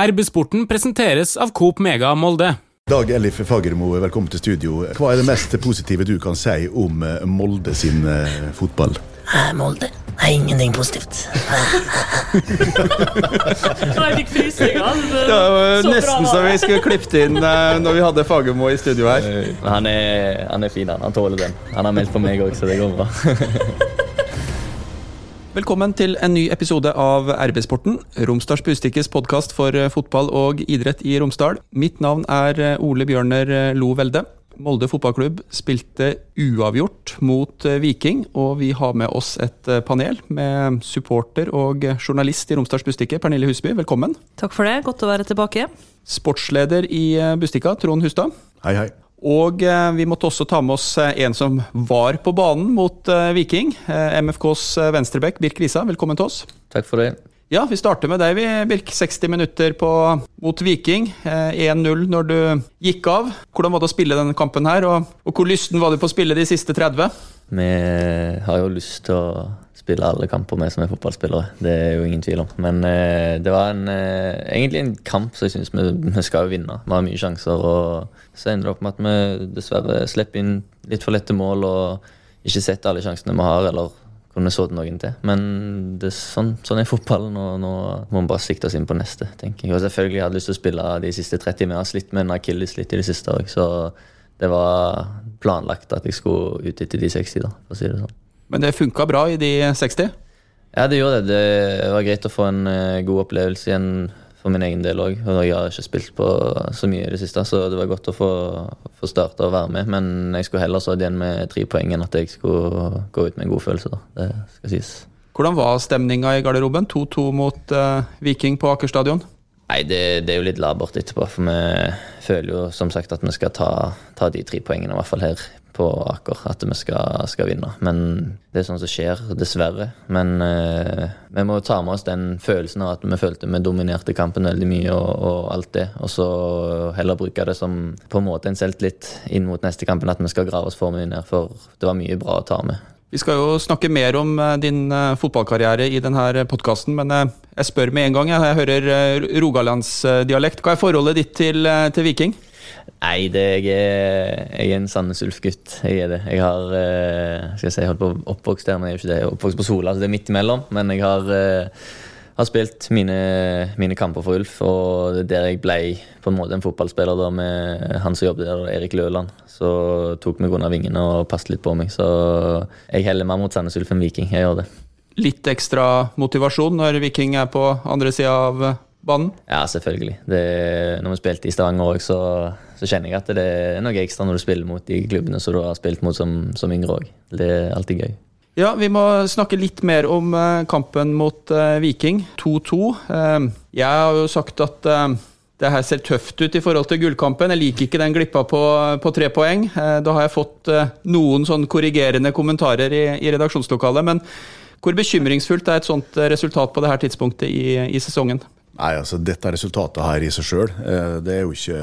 RB-sporten presenteres av Coop Mega Molde. Dag Ellif Fagermo, velkommen til studio. Hva er det mest positive du kan si om eh, Molde sin eh, fotball? Eh, Molde? er ingenting positivt. Jeg fikk frysninger. Det var nesten så vi skulle klippet inn når vi hadde Fagermo i studio her. Han er, han er fin, han. Han tåler den. Han har meldt på meg òg, så det går bra. Velkommen til en ny episode av RB-sporten, Romsdals Bustikkes podkast for eh, fotball og idrett i Romsdal. Mitt navn er eh, Ole Bjørner eh, Lo Velde. Molde fotballklubb spilte uavgjort mot Viking, og vi har med oss et panel med supporter og journalist i Romsdals Bustikke, Pernille Husby. Velkommen. Takk for det. Godt å være tilbake. Sportsleder i Bustikka, Trond Hustad. Hei, hei. Og eh, vi måtte også ta med oss eh, en som var på banen mot eh, Viking. MFKs venstrebekk, Birk Risa. Velkommen til oss. Takk for det. Ja, vi starter med deg, vi, Birk. 60 minutter på, mot Viking. Eh, 1-0 når du gikk av. Hvordan var det å spille denne kampen her, og, og hvor lysten var du på å spille de siste 30? Vi har jo lyst til å spille alle kamper med som er fotballspillere. Det er jo ingen tvil om. Men eh, det var en, eh, egentlig en kamp som jeg syns vi, vi skal jo vinne. Vi har mye sjanser, og så ender det opp med at vi dessverre slipper inn litt for lette mål og ikke setter alle sjansene vi har, eller kunne så noen til. Men det, er sånn, sånn er fotballen, og nå må vi bare sikte oss inn på neste. tenker jeg. Og selvfølgelig hadde jeg lyst til å spille de siste 30. Vi har slitt med en akilles litt i det siste òg, så det var planlagt at jeg skulle ut etter de 60, da, for å si det sånn. Men det funka bra i de 60? Ja, det gjorde det. Det var greit å få en eh, god opplevelse igjen for min egen del òg. Jeg har ikke spilt på så mye i det siste, så det var godt å få, få starte og være med. Men jeg skulle heller stått igjen med tre poeng enn at jeg skulle gå ut med en god følelse. da. Det skal sies. Hvordan var stemninga i garderoben? 2-2 mot uh, Viking på Aker stadion? Nei, det, det er jo litt labert etterpå, for vi føler jo som sagt at vi skal ta, ta de tre poengene, i hvert fall her på Aker, at vi skal, skal vinne. Men det er sånn som skjer, dessverre. Men eh, vi må ta med oss den følelsen av at vi følte vi dominerte kampen veldig mye, og, og alt det. Og så heller bruke det som på en måte en selvtillit inn mot neste kampen, at vi skal grave oss for mye ned. For det var mye bra å ta med. Vi skal jo snakke mer om eh, din eh, fotballkarriere i denne podkasten, men eh, jeg spør med en gang. Jeg, hører eh, rogalandsdialekt. Hva er forholdet ditt til, eh, til Viking? Nei, det, jeg, er, jeg er en Sandnes Ulf-gutt. Jeg er det. Jeg har eh, skal jeg si, holdt på oppvokst der, men jeg er ikke det. Oppvokst på Sola, så det er midt imellom. Men jeg har, eh, har spilt mine, mine kamper for Ulf, og det er der jeg ble på en måte en fotballspiller da, med han som jobbet der, Erik Løland. Så tok meg under vingene og passet litt på meg. Så jeg heller mer mot Sandnes Ulf enn Viking. Jeg gjør det. Litt ekstra motivasjon når Viking er på andre sida av banen? Ja, selvfølgelig. Det, når vi spilte i Stavanger òg, så, så kjenner jeg at det er noe ekstra når du spiller mot de klubbene som du har spilt mot som, som yngre òg. Det er alltid gøy. Ja, Vi må snakke litt mer om eh, kampen mot eh, Viking. 2-2. Eh, jeg har jo sagt at det her ser tøft ut i forhold til gullkampen. Jeg liker ikke den glippa på, på tre poeng. Da har jeg fått noen sånn korrigerende kommentarer i, i redaksjonslokalet. Men hvor bekymringsfullt er et sånt resultat på det her tidspunktet i, i sesongen? Nei, altså Dette resultatet her i seg sjøl, det er jo ikke,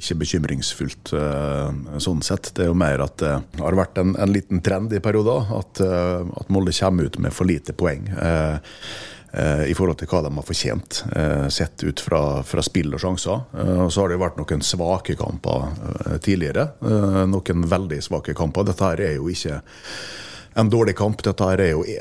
ikke bekymringsfullt eh, sånn sett. Det er jo mer at det har vært en, en liten trend i perioder. At, eh, at Molde kommer ut med for lite poeng. eh, eh, I forhold til hva de har fortjent, eh, sett ut fra, fra spill og sjanser. Eh, og Så har det jo vært noen svake kamper eh, tidligere. Eh, Noen veldig svake kamper. Dette her er jo ikke en dårlig kamp. Dette er jo e-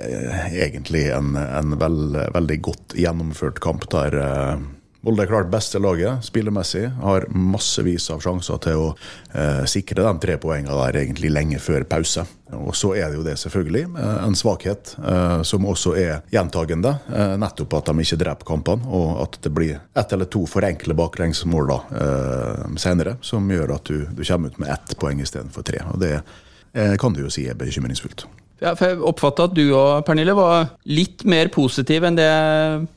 egentlig en, en veld, veldig godt gjennomført kamp der eh, Molde er klart beste laget spillemessig. Har massevis av sjanser til å eh, sikre de tre poengene der egentlig lenge før pause. Og så er det jo det selvfølgelig eh, en svakhet eh, som også er gjentagende. Eh, nettopp at de ikke dreper kampene, og at det blir ett eller to for enkle baklengsmål da, eh, senere, som gjør at du, du kommer ut med ett poeng istedenfor tre. Og det kan du jo si er bekymringsfullt. Ja, for Jeg oppfatta at du og Pernille var litt mer positiv enn det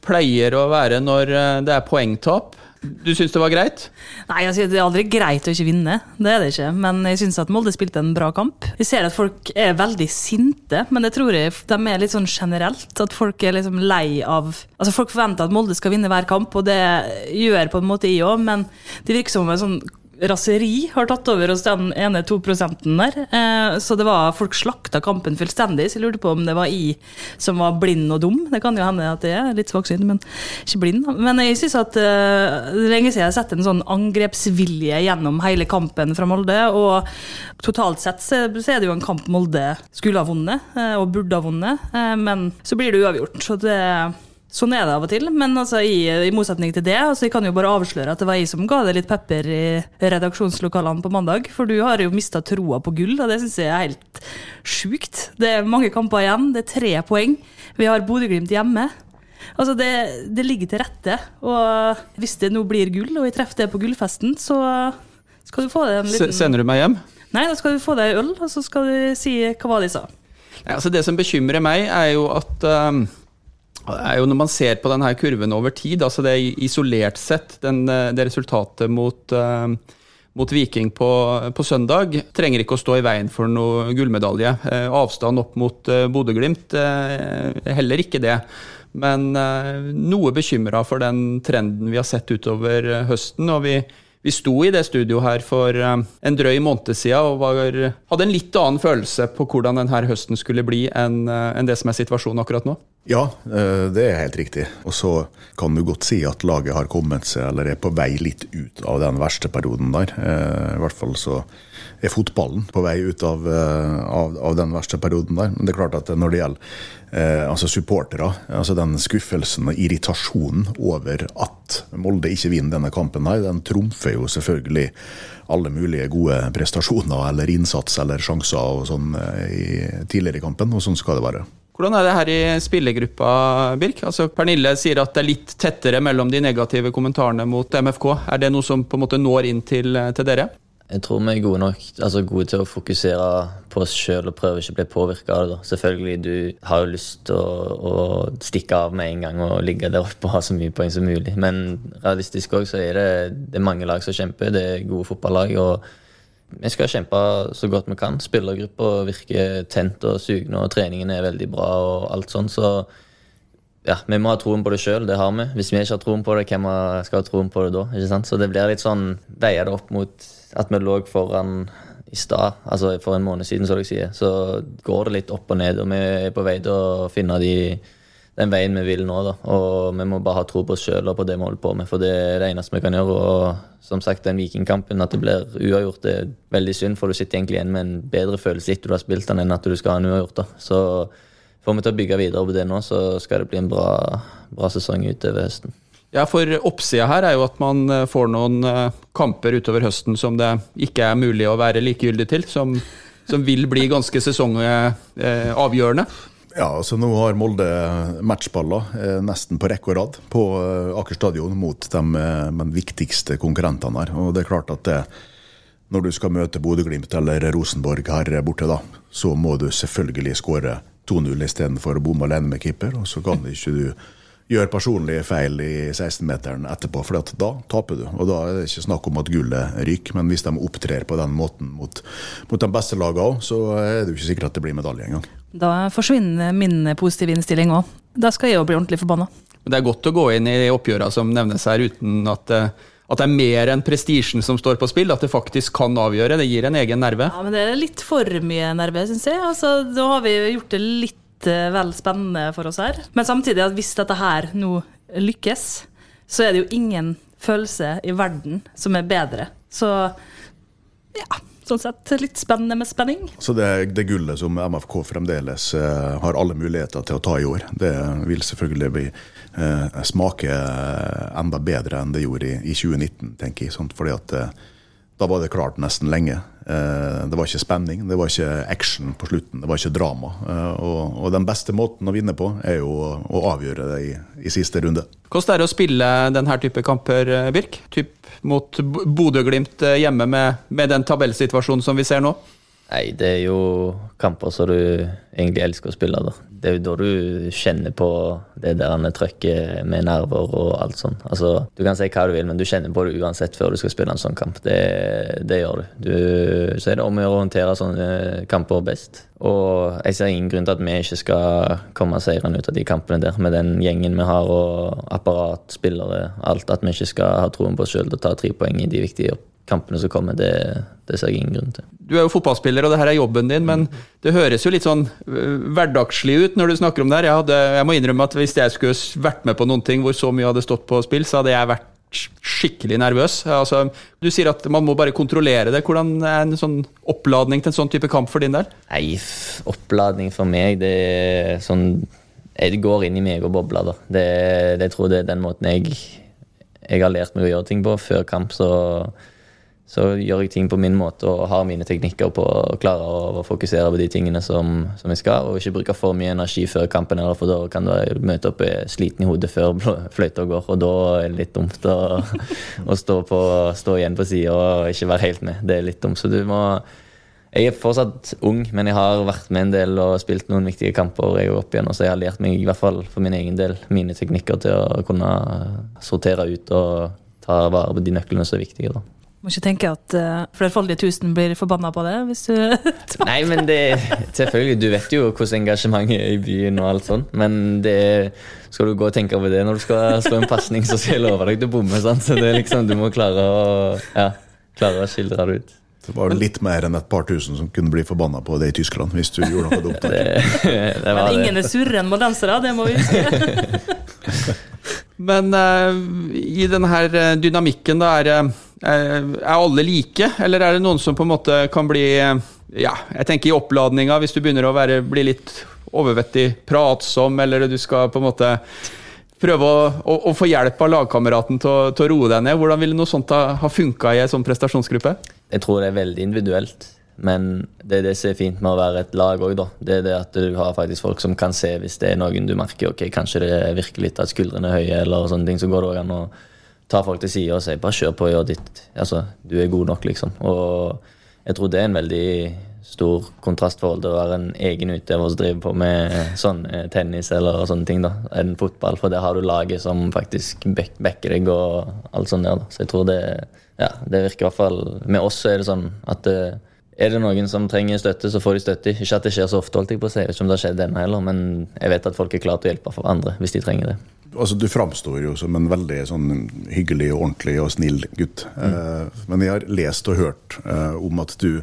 pleier å være når eh, det er poengtap. Du syns det var greit? Nei, altså, Det er aldri greit å ikke vinne, det er det ikke. Men jeg syns at Molde spilte en bra kamp. Vi ser at folk er veldig sinte, men det tror jeg de er litt sånn generelt. At folk er liksom lei av Altså Folk forventer at Molde skal vinne hver kamp, og det gjør på en måte jeg òg, men det virker som en sånn raseri har tatt over hos den ene to prosenten der. Eh, så det var folk slakta kampen fullstendig, så jeg lurte på om det var jeg som var blind og dum. Det kan jo hende at jeg er litt svaksynt, men ikke blind. Men jeg syns at eh, det lenge siden jeg har sett en sånn angrepsvilje gjennom hele kampen fra Molde. Og totalt sett så så er det jo en kamp Molde skulle ha vunnet, eh, og burde ha vunnet, eh, men så blir det uavgjort. Så det Sånn er det av og til, men altså, i, i motsetning til det, altså, jeg kan jo bare avsløre at det var jeg som ga deg litt pepper i redaksjonslokalene på mandag. For du har jo mista troa på gull, og det syns jeg er helt sjukt. Det er mange kamper igjen, det er tre poeng. Vi har Bodø-Glimt hjemme. Altså, det, det ligger til rette. Og hvis det nå blir gull, og jeg treffer det på gullfesten, så skal du få deg en liten Sender du meg hjem? Nei, da skal du få deg øl, og så skal du si hva de sa. Ja, altså det som bekymrer meg, er jo at um, jo Når man ser på denne kurven over tid, altså det er isolert sett, den, eh, det resultatet mot, um, mot Viking på, på søndag trenger ikke å stå i veien for noe gullmedalje. Eh, avstand opp mot eh, Bodø-Glimt eh, heller ikke det. Men eh, noe bekymra for den trenden vi har sett utover eh, høsten. og vi vi sto i det studioet her for eh, en drøy måned siden og var, hadde en litt annen følelse på hvordan denne høsten skulle bli enn eh, enn det som er situasjonen akkurat nå. Ja, eh, det er helt riktig. Og så kan du godt si at laget har kommet seg, eller er på vei litt ut av den verste perioden der. Eh, I hvert fall så er fotballen på vei ut av, eh, av, av den verste perioden der. Men det er klart at når det gjelder eh, altså supportere, altså den skuffelsen og irritasjonen over at Molde ikke vinner denne kampen, her, den trumfer jo selvfølgelig alle mulige gode prestasjoner eller innsats eller sjanser og sånn i, tidligere i kampen, og sånn skal det være. Hvordan er det her i spillergruppa, Birk? Altså, Pernille sier at det er litt tettere mellom de negative kommentarene mot MFK. Er det noe som på en måte når inn til, til dere? Jeg tror vi er gode nok altså gode til å fokusere på oss sjøl og prøve ikke å bli påvirka av det. da. Selvfølgelig, du har jo lyst til å, å stikke av med en gang og ligge der oppe og ha så mye poeng som mulig. Men realistisk òg så er det, det er mange lag som kjemper. Det er gode fotballag. og vi skal kjempe så godt vi kan. Spillergruppa virker tent og sugne, og treningen er veldig bra og alt sånn, så ja, vi må ha troen på det sjøl, det har vi. Hvis vi ikke har troen på det, hvem skal ha troen på det da? ikke sant? Så det blir litt sånn, veier det opp mot at vi lå foran i stad, altså for en måned siden, så dere sier. Så går det litt opp og ned, og vi er på vei til å finne de, den veien vi vil nå. da. Og vi må bare ha tro på oss sjøl og på det vi holder på med, for det er det eneste vi kan gjøre. Og som sagt, den Vikingkampen, at det blir uavgjort, det er veldig synd, for du sitter egentlig igjen med en bedre følelse etter du har spilt den, enn at du skal ha en uavgjort. da. Så får vi til å bygge videre på det nå, så skal det bli en bra, bra sesong utover høsten. Ja, for Oppsida her er jo at man eh, får noen eh, kamper utover høsten som det ikke er mulig å være likegyldig til, som, som vil bli ganske sesongavgjørende. Ja, altså Nå har Molde matchballer eh, nesten på rekke og rad på eh, Aker stadion mot de, eh, de viktigste konkurrentene her. Og det er klart at det, når du skal møte Bodø-Glimt eller Rosenborg her borte, da, så må du selvfølgelig skåre 2-0 istedenfor å bomme alene med keeper. Og så kan ikke du gjøre personlige feil i 16-meteren etterpå, for da taper du. Og da er det ikke snakk om at gullet ryker, men hvis de opptrer på den måten mot, mot de beste lagene òg, så er det jo ikke sikkert at det blir medalje engang. Da forsvinner min positive innstilling òg. Da skal jeg jo bli ordentlig forbanna. Det er godt å gå inn i oppgjørene som nevnes her, uten at, eh, at det er mer enn prestisjen som står på spill. At det faktisk kan avgjøre. Det gir en egen nerve. Ja, men det er litt for mye nerve, syns jeg. Altså, da har vi gjort det litt eh, vel spennende for oss her. Men samtidig, at hvis dette her nå lykkes, så er det jo ingen følelse i verden som er bedre. Så ja, sånn sett litt spennende med spenning. Så det, det gullet som MFK fremdeles eh, har alle muligheter til å ta i år, det vil selvfølgelig bli, eh, smake eh, enda bedre enn det gjorde i, i 2019, tenker jeg. Sånt, Fordi at eh, da var det klart nesten lenge. Eh, det var ikke spenning, det var ikke action på slutten, det var ikke drama. Eh, og, den beste måten å vinne på, er jo å, avgjøre det i, i siste runde. Hvordan er det å spille denne type kamper, eh, Birk? Typ mot Bodø-Glimt hjemme med, med den tabellsituasjonen som vi ser nå? Nei, det er jo kamper som du egentlig elsker å spille. da. Det er jo da du kjenner på det der trøkket med nerver og alt sånt. Altså, Du kan si hva du vil, men du kjenner på det uansett før du skal spille en sånn kamp. Det, det gjør du. du. Så er det om å gjøre å håndtere sånne kamper best. Og jeg ser ingen grunn til at vi ikke skal komme seirende ut av de kampene der, med den gjengen vi har og apparat, spillere, alt. At vi ikke skal ha troen på oss sjøl til å ta tre poeng i de viktige kampene som kommer, det, det ser jeg ingen grunn til. Du er jo fotballspiller, og det her er jobben din, men det høres jo litt sånn øh, hverdagslig ut når du snakker om det her. Jeg, hadde, jeg må innrømme at hvis jeg skulle vært med på noen ting hvor så mye hadde stått på spill, så hadde jeg vært skikkelig nervøs. Altså, du sier at man må bare kontrollere det. Hvordan er en sånn oppladning til en sånn type kamp for din del? Nei, oppladning for meg, det er sånn Jeg går inn i meg og bobler, da. Det, det jeg tror det er den måten jeg, jeg har lært meg å gjøre ting på. Før kamp så, så gjør jeg ting på min måte og har mine teknikker på å klare å fokusere på de tingene som, som jeg skal, og ikke bruke for mye energi før kampen, eller for da kan du møte opp sliten i hodet før fløyta går, og da er det litt dumt å, å stå, på, stå igjen på sida og ikke være helt med. Det er litt dumt. Så du må jeg er fortsatt ung, men jeg har vært med en del og spilt noen viktige kamper. Jeg opp igjen, så jeg har lært meg, i hvert fall for min egen del, mine teknikker til å kunne sortere ut og ta vare på de nøklene som er viktige. da. Må ikke tenke at uh, flerfoldige tusen blir forbanna på det. hvis du... Nei, men det Selvfølgelig, du vet jo hvordan engasjementet er i byen og alt sånt, men det skal du gå og tenke på det når du skal slå en pasning, så skal jeg love deg til å bomme. sant? Så det er liksom, du må klare å, ja, klare å skildre det ut. Det var litt mer enn et par tusen som kunne bli forbanna på det i Tyskland hvis du gjorde noe dumt. Det, det var Men ingen det. er surre enn moldensere, det må vi huske. Men uh, i denne her eh, dynamikken, da, er, eh, er alle like? Eller er det noen som på en måte kan bli eh, Ja, jeg tenker i oppladninga, hvis du begynner å være, bli litt overvettig pratsom, eller du skal på en måte prøve å, å, å få hjelp av lagkameraten til, til å roe deg ned. Hvordan ville noe sånt ha, ha funka i en sånn prestasjonsgruppe? Jeg tror det er veldig individuelt. Men det er det som er fint med å være et lag òg, da. Det er det at du har faktisk folk som kan se hvis det er noen du merker ok, kanskje det virker litt at skuldrene er høye, eller sånne ting, så går det også an å ta folk til side og sier bare kjør på gjør ditt. Altså, du er god nok, liksom. Og jeg tror det er en veldig stor kontrastforhold til å være en egen utøver som driver på med sånn eh, tennis eller sånne ting, da, enn fotball. For der har du laget som faktisk back- backer deg og alt sånt der. da. Så jeg tror det, ja, det virker i hvert fall Med oss så er det sånn at eh, er det noen som trenger støtte, så får de støtte. Ikke at det skjer så ofte, holdt jeg på å si. Ikke om det har skjedd denne heller, men jeg vet at folk er klare til å hjelpe for andre hvis de trenger det. Altså, Du framstår jo som en veldig sånn hyggelig og ordentlig og snill gutt. Eh, men jeg har lest og hørt eh, om at du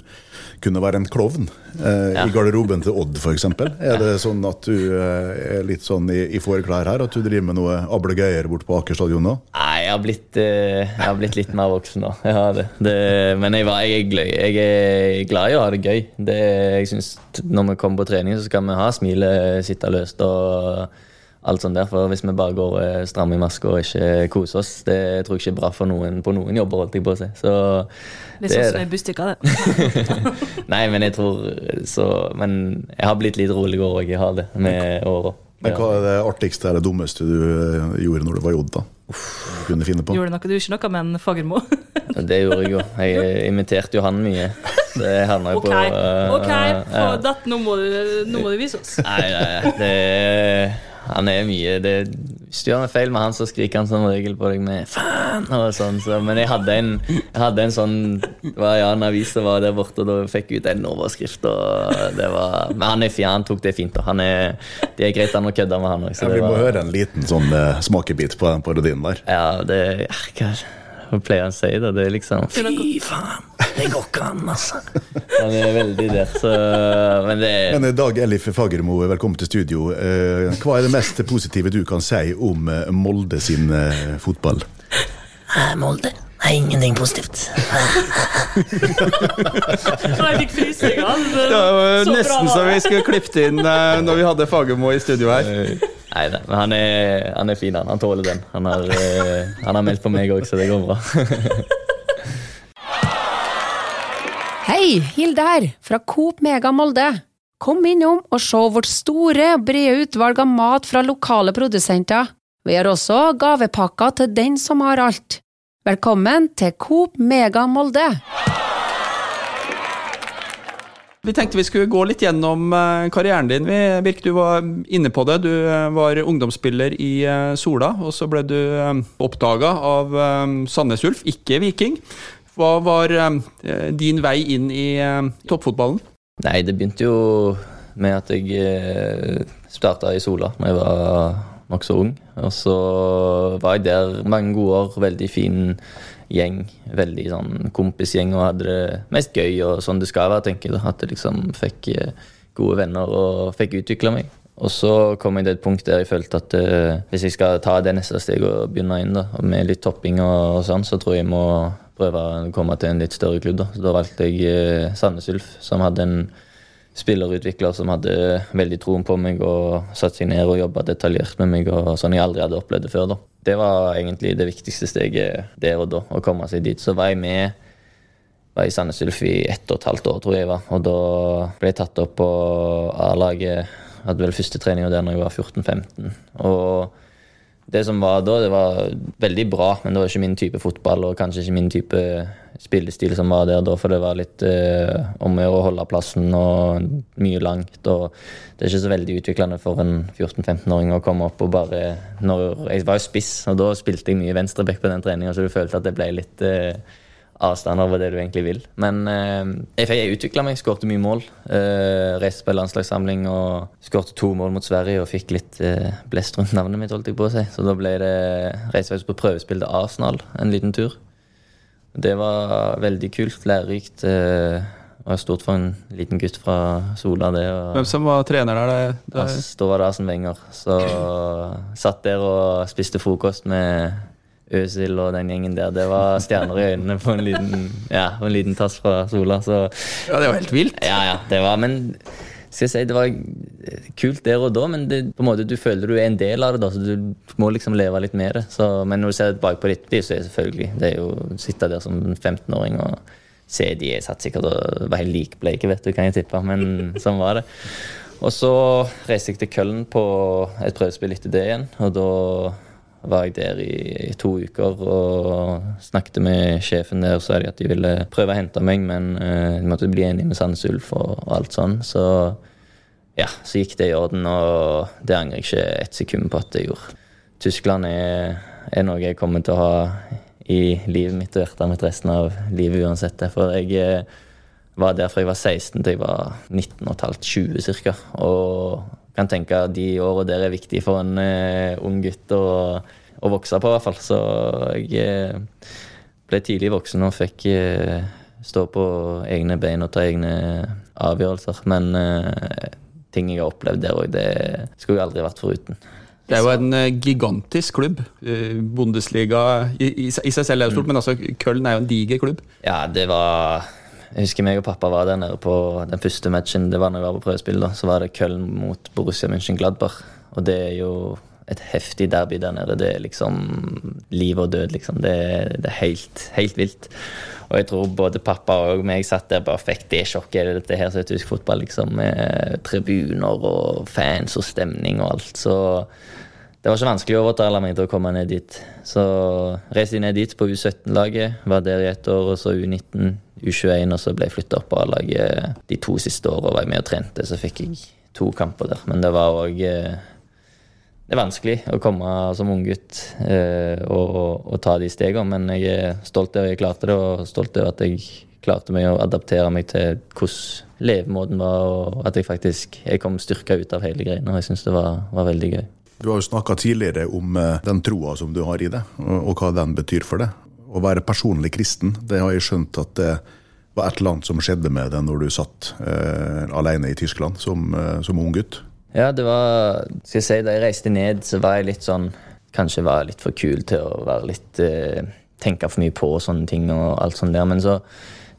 kunne være en klovn eh, Ja. i garderoben til Odd f.eks. Er det sånn at du eh, er litt sånn i, i fåreklær her? At du driver med noe ablegøyer bort på Aker stadion nå? Nei, jeg har blitt, eh, jeg har blitt litt mer voksen nå. Jeg har det. det men jeg, var, jeg, er glad, jeg er glad i å ha det gøy. Det, jeg synes, når vi kommer på trening, så skal vi ha smilet sitte løst og alt sånt der. For hvis vi bare går eh, stramme i maska og ikke koser oss, det tror jeg ikke er bra for noen på noen jobber. holdt jeg på å si. Så det det sånn er som en busstykker, det. Nei, men jeg tror så Men jeg har blitt litt roligere òg. Jeg har det med åra. Men hva er det artigste eller dummeste du eh, gjorde når du var jodda? Kunne finne på? Gjorde noe, du ikke noe med en Fagermo? Det gjorde jeg jo. Jeg imiterte jo han mye. Det havna jo Ok, på uh, ok, få ja. datt, nå, må du, nå må du vise oss. Nei, nei, nei. Det, han er mye det, Hvis du gjør noe feil med han, så skriker han som regel på deg med 'faen' og sånn. Så, men jeg hadde en, jeg hadde en sånn var ja, en avis som var der borte, og da fikk jeg ut en overskrift. Var, men han er han tok det fint. Og han er, det er greit han å kødde med han òg. Ja, vi må høre en liten sånn uh, smakebit på den parodien der. Ja, det ja, Hva pleier han å si? da? Det er liksom Fy faen, det går ikke an, altså. Han er veldig der, så Men det Men eh, Dag Ellif Fagermo, velkommen til studio. Eh, Hva er det mest positive du kan si om eh, Molde sin eh, fotball? Molde? Nei, ingenting positivt. Jeg fikk frysninger. Det var nesten så vi skulle klippet inn eh, når vi hadde Fagermo i studio her. Nei, men han er, han er fin, han. Han tåler den. Han har, eh, han har meldt på meg òg, så det går bra. Hei, Hilde her, fra Coop Mega Molde. Kom innom og se vårt store, brede utvalg av mat fra lokale produsenter. Vi har også gavepakker til den som har alt. Velkommen til Coop Mega Molde. Vi tenkte vi skulle gå litt gjennom eh, karrieren din. Birk, du var inne på det. Du eh, var ungdomsspiller i eh, Sola, og så ble du oppdaga av Sandnes Ulf, ikke Viking. Hva var din vei inn i toppfotballen? Nei, det begynte jo med at jeg starta i Sola da jeg var nokså ung. Og så var jeg der mange gode år. Veldig fin gjeng. Veldig sånn kompisgjeng og hadde det mest gøy og sånn det skal være, tenker jeg. da. At jeg liksom fikk eh, gode venner og fikk utvikla meg. Og så kom jeg til et punkt der jeg følte at uh, hvis jeg skal ta det neste steget og begynne inn da, med litt topping og, og sånn, så tror jeg jeg må prøve å komme til en litt større klubb. Da, så da valgte jeg uh, Sandnes Ulf, som hadde en spillerutvikler som hadde veldig troen på meg og satt seg ned og jobba detaljert med meg, og sånn jeg aldri hadde opplevd det før. da. Det var egentlig det viktigste steget der og da, å komme seg dit. Så var jeg med var i Sandnes Ulf i ett og et halvt år, tror jeg var. Og da ble jeg tatt opp på A-laget. Hadde vel første treninga der når jeg var 14-15. Og det som var da, det var veldig bra, men det var ikke min type fotball og kanskje ikke min type spillestil som var der da, for det var litt eh, om å gjøre å holde plassen og mye langt. og Det er ikke så veldig utviklende for en 14-15-åring å komme opp og bare når, Jeg var jo spiss, og da spilte jeg mye venstreback på den treninga, så du følte at det ble litt eh, avstand over det du egentlig vil. Men eh, jeg, utvikla meg, skårte mye mål. Eh, reiste på landslagssamling og skårte to mål mot Sverige og fikk litt eh, blest rundt navnet mitt, holdt jeg på å si. Så da ble det reiste på prøvespill til Arsenal en liten tur. Det var veldig kult, lærerikt. Eh, det var stort for en liten gutt fra Sola, det. Og, Hvem som var trener der? Det, det, Da var det Arsen Wenger. Så satt der og spiste frokost med Øzil og den gjengen der. Det var stjerner i øynene på en liten, ja, på en liten tass fra Sola. Så ja, det var helt vilt. ja, ja, det var Men skal jeg si, det var kult der og da, men det, på en måte, du føler du er en del av det, da, så du må liksom leve litt med det. Så, men når du ser tilbake på ditt liv, så er det selvfølgelig Det er jo å sitte der som 15-åring og se de jeg satt sikkert og var helt likbleike, vet du, kan jeg tippe, men sånn var det. Og så reiste jeg til Køllen på et prøvespill etter det igjen, og da var jeg der i, i to uker og snakket med sjefen der Så sa de at de ville prøve å hente meg, men uh, de måtte bli enige med Sandnes Ulf og, og alt sånn. Så ja, så gikk det i orden, og det angrer jeg ikke et sekund på at jeg gjorde. Tyskland er, er noe jeg kommer til å ha i livet mitt og hjertet mitt resten av livet uansett. For jeg eh, var der fra jeg var 16 til jeg var 19,5-20 ca. Og kan tenke at de åra der er viktige for en uh, ung gutt å, å vokse på, i hvert fall. Så jeg eh, ble tidlig voksen og fikk eh, stå på egne bein og ta egne avgjørelser. Men eh, ting jeg har opplevd der òg, det skulle jeg aldri vært foruten. Det er jo en gigantisk klubb. Bundesliga i, i, i seg selv er jo stort, men altså Köln er jo en diger klubb. Ja, det var Jeg husker meg og pappa var der nede på den første matchen. Det var når jeg var på prøvespill. da, Så var det Köln mot Borussia München-Gladbach. Og det er jo et heftig derby der nede. Det er liksom liv og død, liksom. Det, det er helt, helt vilt. Og jeg tror både pappa og meg satt der bare fikk det sjokket. Det dette her som er tysk fotball, liksom? Med tribuner og fans og stemning og alt. Så det var ikke vanskelig å overtale meg til å komme ned dit. Så reiste jeg ned dit på U17-laget, var der i ett år, og så U19, U21, og så ble jeg flytta opp på A-laget de to siste åra. Var jeg med og trente, så fikk jeg to kamper der. Men det var òg det er vanskelig å komme som unggutt eh, og, og ta de stegene, men jeg er stolt over at jeg klarte det, og stolt over at jeg klarte meg å adaptere meg til hvordan levemåten var, og at jeg faktisk jeg kom styrka ut av hele greiene. Og jeg syns det var, var veldig gøy. Du har jo snakka tidligere om eh, den troa som du har i det, og, og hva den betyr for deg. Å være personlig kristen, det har jeg skjønt at det var et eller annet som skjedde med deg når du satt eh, alene i Tyskland som, eh, som ung gutt. Ja, det var Skal jeg si, da jeg reiste ned, så var jeg litt sånn Kanskje var jeg litt for kul til å være litt eh, Tenke for mye på sånne ting og alt sånt der. Men så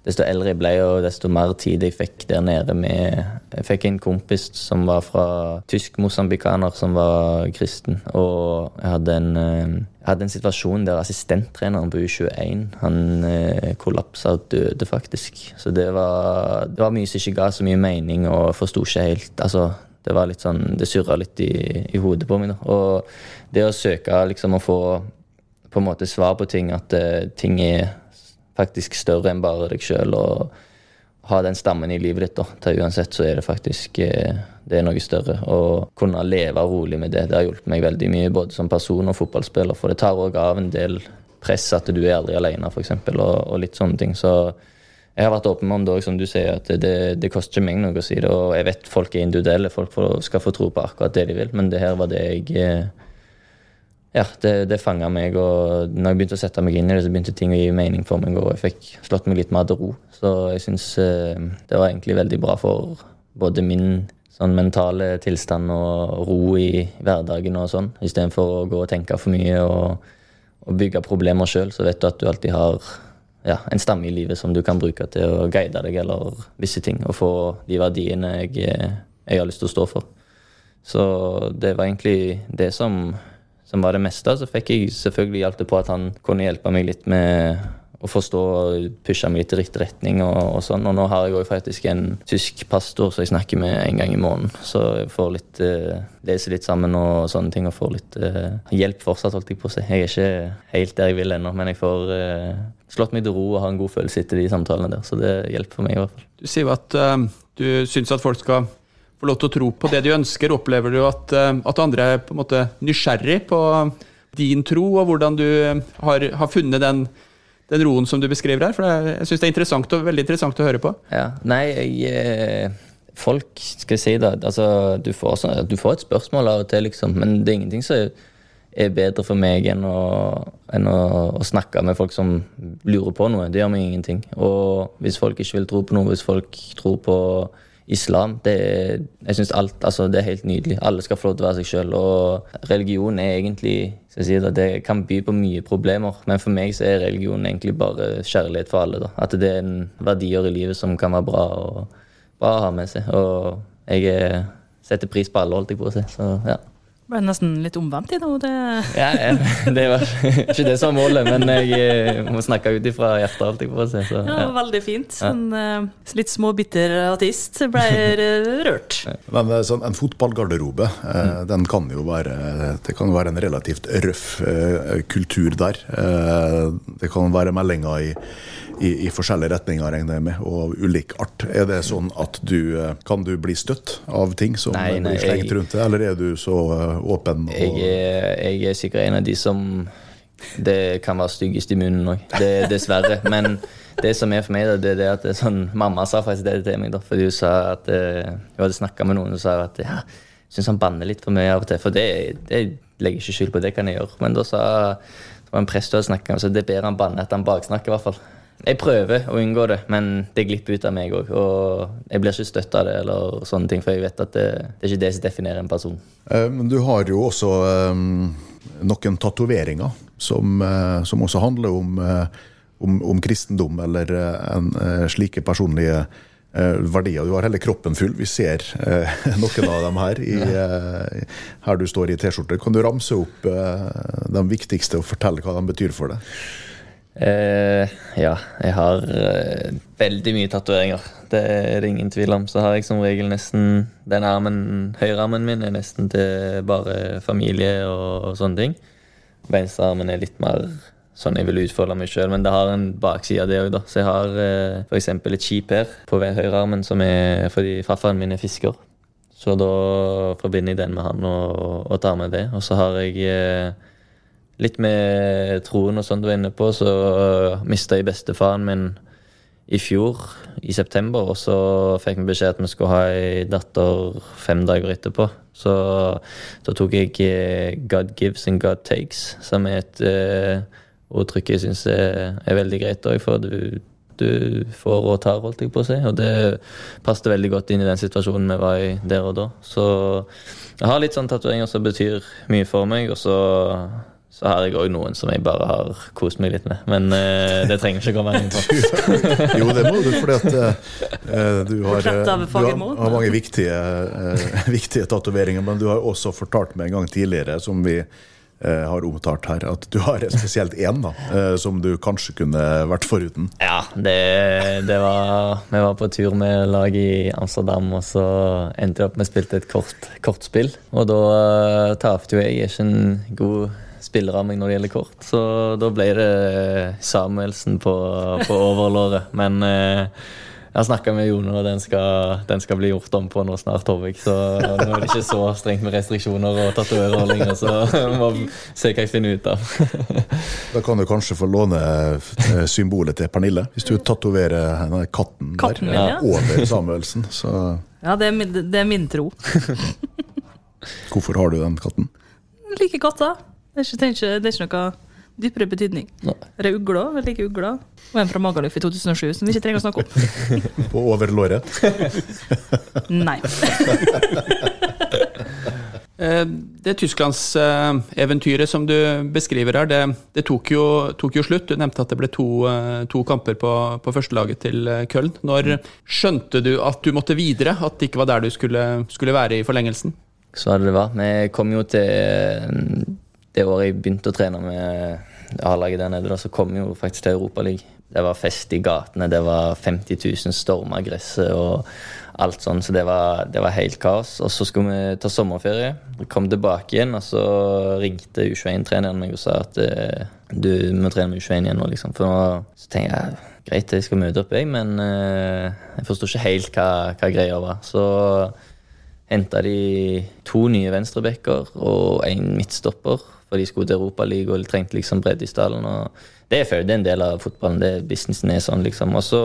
desto eldre jeg ble, og desto mer tid jeg fikk der nede med Jeg fikk en kompis som var fra tysk-mosambikaner, som var kristen. Og jeg hadde en, eh, jeg hadde en situasjon der assistenttreneren på U21 han eh, kollapsa og døde, faktisk. Så det var, det var mye som ikke ga så mye mening, og forsto ikke helt altså, det var litt sånn, det surra litt i, i hodet på meg. da. Og det å søke liksom å få på en måte svar på ting, at uh, ting er faktisk større enn bare deg sjøl, og ha den stammen i livet ditt, da. Til uansett så er det faktisk uh, det er noe større. Og kunne leve rolig med det, det har hjulpet meg veldig mye, både som person og fotballspiller. For det tar òg av en del press at du er aldri alene, f.eks., og, og litt sånne ting. Så jeg har vært åpen om det òg, som du sier, at det, det koster ikke meg noe å si det. Og jeg vet folk er individuelle, folk skal få tro på akkurat det de vil, men det her var det jeg eh, ja, det, det fanga meg, og når jeg begynte å sette meg inn i det, så begynte ting å gi mening for meg, og jeg fikk slått meg litt mer til ro. Så jeg syns eh, det var egentlig veldig bra for både min sånn mentale tilstand og ro i hverdagen og sånn. Istedenfor å gå og tenke for mye og, og bygge problemer sjøl, så vet du at du alltid har ja, en stamme i livet som du kan bruke til å guide deg eller visse ting, og få de verdiene jeg, jeg har lyst til å stå for. Så det var egentlig det som som var det meste. Så fikk jeg selvfølgelig hjelp på at han kunne hjelpe meg litt med å forstå og pushe meg litt i riktig retning. Og, og sånn. Og nå har jeg òg faktisk en tysk pastor som jeg snakker med en gang i måneden. Så jeg får litt uh, lese litt sammen og sånne ting, og får litt uh, hjelp fortsatt, holdt jeg på å si. Jeg er ikke helt der jeg vil ennå, men jeg får uh, slått meg til ro og har en god følelse etter de samtalene der. Så det hjelper for meg i hvert fall. Du sier jo at du syns at folk skal få lov til å tro på det de ønsker. Opplever du at, uh, at andre er på en måte nysgjerrig på din tro, og hvordan du har, har funnet den, den, roen som du beskriver her? For jeg syns det er interessant og, veldig interessant å høre på. Ja, Nei, jeg, eh, folk, skal jeg si det altså, du, får, du får et spørsmål av og til, liksom, men det er ingenting som er bedre for meg enn, å, enn å, å, snakke med folk som lurer på noe. Det gjør meg ingenting. Og hvis folk ikke vil tro på noe, hvis folk tror på islam det, jeg syns alt, altså, det er helt nydelig. Alle skal få lov til å være seg sjøl. Og religion er egentlig si det, det, kan by på mye problemer, men for meg så er religion egentlig bare kjærlighet for alle. Da. At det er en verdier i livet som kan være bra, og, bra å ha med seg. Og jeg setter pris på alle, holdt jeg på å si. Så ja ble nesten litt omvendt i nå. Det... Ja, ja, det var ikke det som var målet, men jeg eh, må snakke ut ifra hjertet. Alt jeg får si, så, ja. ja, Veldig fint. En uh, litt småbitter ateist ble rørt. Men eh, sånn, en fotballgarderobe, mm. den kan jo være Det kan være en relativt røff kultur der. det kan være meldinger i i, i, forskjellige retninger, regner jeg med, og ulik art. Er det sånn at du eh, Kan du bli støtt av ting som nei, nei, blir slengt rundt deg, eller er du så eh, åpen? Og... Jeg, er, jeg, er, sikkert en av de som Det kan være styggest i munnen òg, dessverre. Men det som er for meg, det, det er at det er sånn, Mamma sa faktisk det til meg, da, fordi hun sa at eh, Hun hadde snakka med noen og sa at ja, syns han banner litt for mye av og til. For det, det legger ikke skyld på, det kan jeg gjøre. Men da sa det var en prest du hadde snakka med, så det er bedre han banner at han baksnakker, i hvert fall. Jeg prøver å unngå det, men det glipper ut av meg òg. Og jeg blir ikke støtta av det, eller sånne ting, for jeg vet at det, det er ikke det som definerer en person. Eh, men du har jo også um, noen tatoveringer som, uh, som, også handler om, om, om kristendom, eller en, slike personlige verdier. Du har hele kroppen full. Vi ser noen av dem her, i, her du står i T-skjorte. Kan du ramse opp de viktigste og fortelle hva de betyr for deg? Eh, ja, jeg har eh, veldig mye tatoveringer. Det er det ingen tvil om. Så har jeg som regel nesten den armen, høyrearmen min er nesten til bare familie og, og sånne ting. Venstrearmen er litt mer sånn jeg vil utfolde meg sjøl, men det har en bakside det òg, da. Så jeg har eh, f.eks. et skip her på høyrearmen som er fordi farfaren min er fisker. Så da forbinder jeg den med han og, og tar med det. Og så har jeg eh, litt med troen og sånn du var inne på, så uh, mista jeg bestefaren min i fjor, i september, og så fikk vi beskjed at vi skulle ha ei datter fem dager etterpå. Så da tok jeg uh, 'God gives and God takes', som er et uh, jeg syns er, er, veldig greit òg, for du, du, får og tar, holdt jeg på å si. Og det passet veldig godt inn i den situasjonen vi var i der og da. Så jeg har litt sånn tatoveringer som betyr mye for meg, og så så har jeg òg noen som jeg bare har kost meg litt med. Men uh, det trenger ikke å komme inn på. jo, det må du, fordi at uh, du, har, du har, har, mange viktige, uh, viktige tatoveringer. Men du har også fortalt meg en gang tidligere, som vi har omtalt her, at du har spesielt én som du kanskje kunne vært foruten. Ja, det, det, var Vi var på tur med lag i Amsterdam, og så endte det opp med å spille et kort, kortspill. Og da uh, tapte jo jeg. ikke en god spillere av meg når det gjelder kort. Så da ble det Samuelsen på, på overlåret. Men eh, jeg har snakka med Jone, og den skal, den skal, bli gjort om på nå snart, håper jeg. Så nå er det ikke så strengt med restriksjoner og tatovører lenger, så jeg må se hva jeg finner ut av. da kan du kanskje få låne eh, symbolet til Pernille, hvis du tatoverer katten, katten der ja. over Samuelsen. Så. Ja, det er, min, det er min tro. Hvorfor har du den katten? Jeg liker katter. Det er ikke, det er ikke, det er ikke noe dypere betydning. Nei. Er det ugla? Vel ikke ugla? Og en fra Magaluf i 2007 som vi ikke trenger å snakke om. På over låret. Nei. Eh, Det Tysklandseventyret som du beskriver her, det, det tok, jo, tok jo slutt. Du nevnte at det ble to, eh, to kamper på, på førstelaget til eh, Köln. Når skjønte du at du måtte videre? At det ikke var der du skulle, skulle være i forlengelsen? Så var det var. Vi kom jo til eh, det året jeg begynte å trene med A-laget der nede, da, så kom jeg jo faktisk til Europaligaen. Det var fest i gatene, det var 50 000 storma gresset og alt sånn, så det var, det var helt kaos. Og så skulle vi ta sommerferie. Vi kom tilbake igjen, og så ringte U21-treneren meg og sa at eh, du må trene med U21 igjen nå, liksom. For nå så tenkte jeg greit, jeg skal møte opp, jeg, men eh, jeg forsto ikke helt hva, hva greia var. Så henta de to nye venstrebacker og en midtstopper. For de skulle til Europaligaen og de trengte liksom bredde i stallen. Det er er en del av fotballen. det Businessen er sånn, liksom. Og så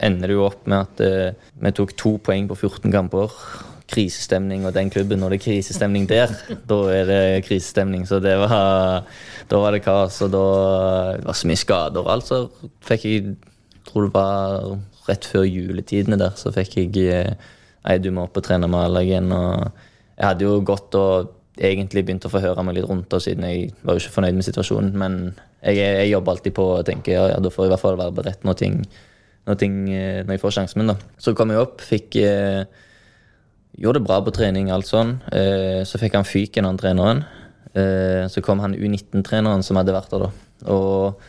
ender det jo opp med at eh, vi tok to poeng på 14 kamper. Krisestemning og den klubben. Når det er krisestemning der, da er det krisestemning. Så det var, da var det kaos, og da det var så mye skader og alt. Så fikk jeg tror det var rett før juletidene der, så fikk jeg eh, Nei, du må opp og trene med A-laget igjen. Og jeg hadde jo gått og egentlig begynt å få høre meg litt rundt, det, siden jeg var jo ikke fornøyd med situasjonen. Men jeg, jeg jobber alltid på å tenke ja, ja, da får jeg i hvert fall være beredt når, ting, når, ting, eh, når jeg får sjansen min. da. Så kom jeg opp, fikk eh, Gjorde det bra på trening, alt sånn. Eh, så fikk han fyken, han treneren. Eh, så kom han U19-treneren som hadde vært der, da. Og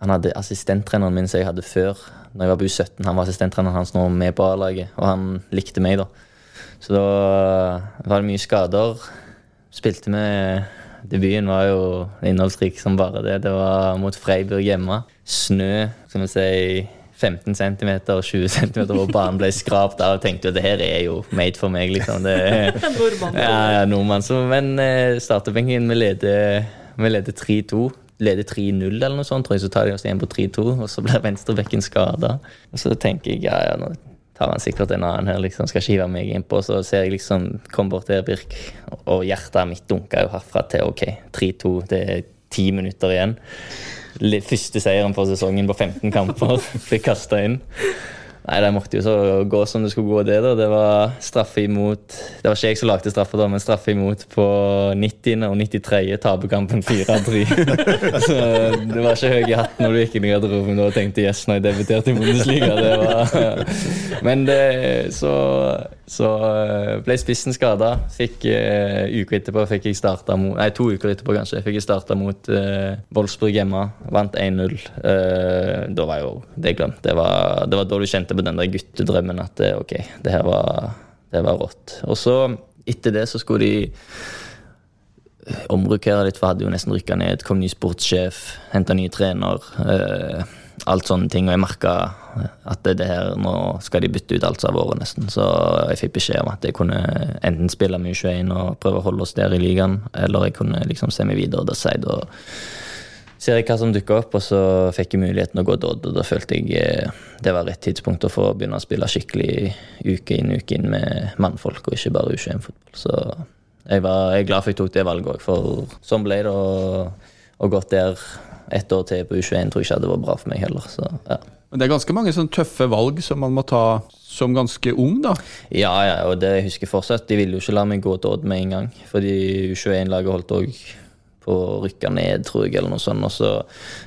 han hadde assistenttreneren min som jeg hadde før. Når jeg var på U17, Han var assistenttreneren hans nå med på A-laget, og han likte meg, da. Så da var det mye skader. Spilte med Debuten var jo innholdsrik som bare det. Det var mot Freiburg hjemme. Snø, som vi si 15 cm og 20 cm hvor banen ble skrapt av. Og tenkte jo det her er jo made for meg, liksom. Det, Nordmann. ja, ja, nordmann. Så, men eh, starterbenken, vi leder, leder 3-2. Leder 3-0 eller noe sånt, tror jeg, så tar de oss igjen på 3-2. Og så blir venstrebekken skada. Og så tenker jeg ja, ja, nå tar han sikkert en annen her, liksom. Skal ikke meg innpå. Så ser jeg liksom Kom bort til Birk, og hjertet mitt dunka jo herfra til OK, 3-2. Det er ti minutter igjen. Første seieren på sesongen på 15 kamper. Fikk kasta inn. Nei, Det måtte jo så gå som det skulle gå, det. da. Det var straffe imot Det var ikke jeg som lagde straffa, da, men straffe imot på 90. og 93. taperkampen 4-3. så det var ikke høy i hatten når du gikk inn i garderoben og tenkte yes, når jeg debuterte i Bundesliga. Det var... Men det, så, så eh, ble spissen skada. Fikk uh, uka etterpå fikk jeg starta mot Nei, to uker etterpå kanskje fikk jeg starta mot uh, Wolfsburg hjemme. Vant 1-0. Uh, da var jo det glemt. Det var, det var da du kjente på den der guttedrømmen at eh, ok, det her var, det var rått. Og så, etter det, så skulle de eh, omrokere litt, for hadde jo nesten rykka ned. Kom ny sportssjef, henta ny trener. Eh, alt sånne ting. Og jeg merka at det, det her, nå skal de bytte ut alt som har vært, nesten. Så jeg fikk beskjed om at jeg kunne enten spille med U21 og prøve å holde oss der i ligaen, eller jeg kunne liksom se meg videre. og sier jeg da ser jeg hva som dukker opp, og så fikk jeg muligheten å gå Dodd. Og da følte jeg eh, det var rett tidspunkt å få begynne å spille skikkelig uke inn uke inn med mannfolk, og ikke bare U21-fotball. Så jeg, var, jeg er glad for jeg tok det valget òg, for sånn ble det. Og, og gått der ett år til på U21 tror jeg ikke hadde vært bra for meg heller. Så, ja. Men det er ganske mange sånne tøffe valg som man må ta som ganske ung, da. Ja, ja, og det husker jeg fortsatt. De ville jo ikke la meg gå til Odd med en gang. Fordi U21-laget holdt òg på å rykke ned, tror jeg, eller noe sånt. Og så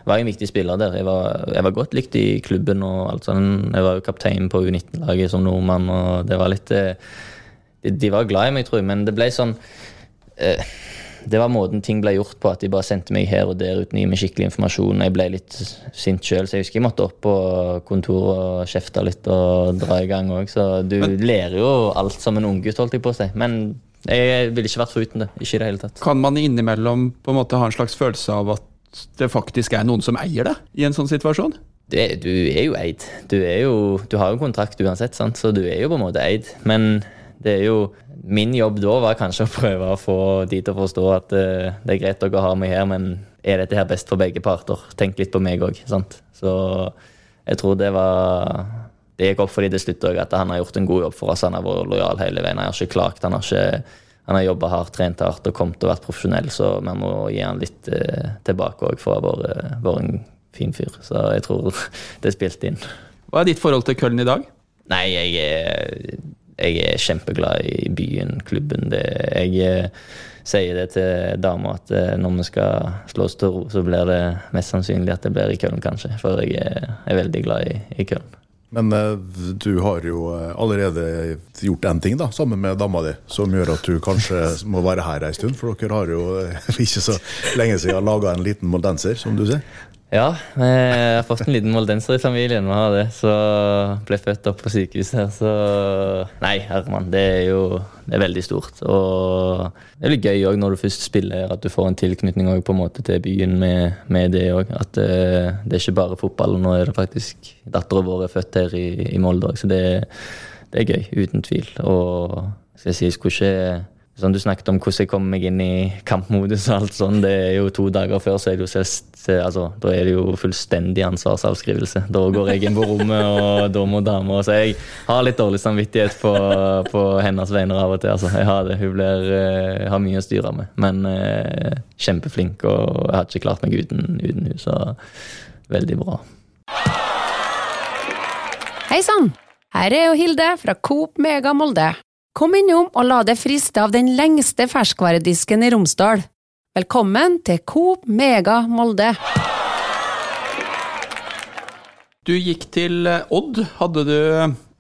var jeg en viktig spiller der. Jeg var, jeg var godt likt i klubben og alt sånt. Jeg var jo kaptein på U19-laget som nordmann, og det var litt eh, de, de var glad i meg, tror jeg, men det ble sånn eh, det var måten ting ble gjort på, at de bare sendte meg her og der uten å gi meg skikkelig informasjon. Jeg ble litt sint sjøl, så jeg husker jeg måtte opp på kontoret og kjefte litt og dra i gang òg. Så du lærer jo alt som en unggutt, holdt jeg på å si. Men jeg ville ikke vært foruten det. Ikke i det hele tatt. Kan man innimellom på en måte ha en slags følelse av at det faktisk er noen som eier det i en sånn situasjon? Det, du er jo eid. Du, er jo, du har jo kontrakt uansett, sant? så du er jo på en måte eid. Men det er jo Min jobb da var kanskje å prøve å få de til å forstå at uh, det er greit dere har meg her, men er dette her best for begge parter? Tenk litt på meg òg. Så jeg tror det var Det gikk opp for dem til slutt òg, at han har gjort en god jobb for oss. Han har vært lojal hele veien. Han har ikke klagt. Han har ikke han har jobba hardt, trent hardt og kommet og vært profesjonell, så vi må gi han litt uh, tilbake òg for å ha vært- vært en fin fyr. Så jeg tror det spilte inn. Hva er ditt forhold til Køllen i dag? Nei, jeg er, jeg er kjempeglad i byen, klubben. Det, jeg eh, sier det til dama at eh, når vi skal slå oss til ro, så blir det mest sannsynlig at det blir i Köln, kanskje. For jeg er, er veldig glad i, i Köln. Men eh, du har jo allerede gjort én ting da, sammen med dama di, som gjør at du kanskje må være her ei stund. For dere har jo ikke så lenge siden laga en liten moldenser, som du sier. Ja, vi har fått en liten moldenser i familien. Vi har det, så ble født opp på sykehuset her, så Nei, Herman, det er jo det er veldig stort. Og det blir gøy òg når du først spiller her, at du får en tilknytning på en måte til byen med, med det òg. At eh, det er ikke bare fotball. Nå er det faktisk dattera vår er født her i, i Molde òg, så det, det er gøy. Uten tvil. Og skal jeg si, jeg skulle ikke Sånn Du snakket om hvordan jeg kommer meg inn i kampmodus. og alt sånn, det er jo To dager før så er det jo selvst, altså, da er det jo fullstendig ansvarsavskrivelse. Da går jeg inn på rommet, og da må dama Så jeg har litt dårlig samvittighet på, på hennes vegne av og til. altså. Jeg har det. Hun blir, jeg har mye å styre med. Men eh, kjempeflink, og jeg hadde ikke klart meg uten, uten så veldig bra. Hei sann! Her er jo Hilde fra Coop Mega Molde. Kom innom og la deg friste av den lengste ferskvaredisken i Romsdal. Velkommen til Coop Mega Molde. Du gikk til eh, Odd. Hadde du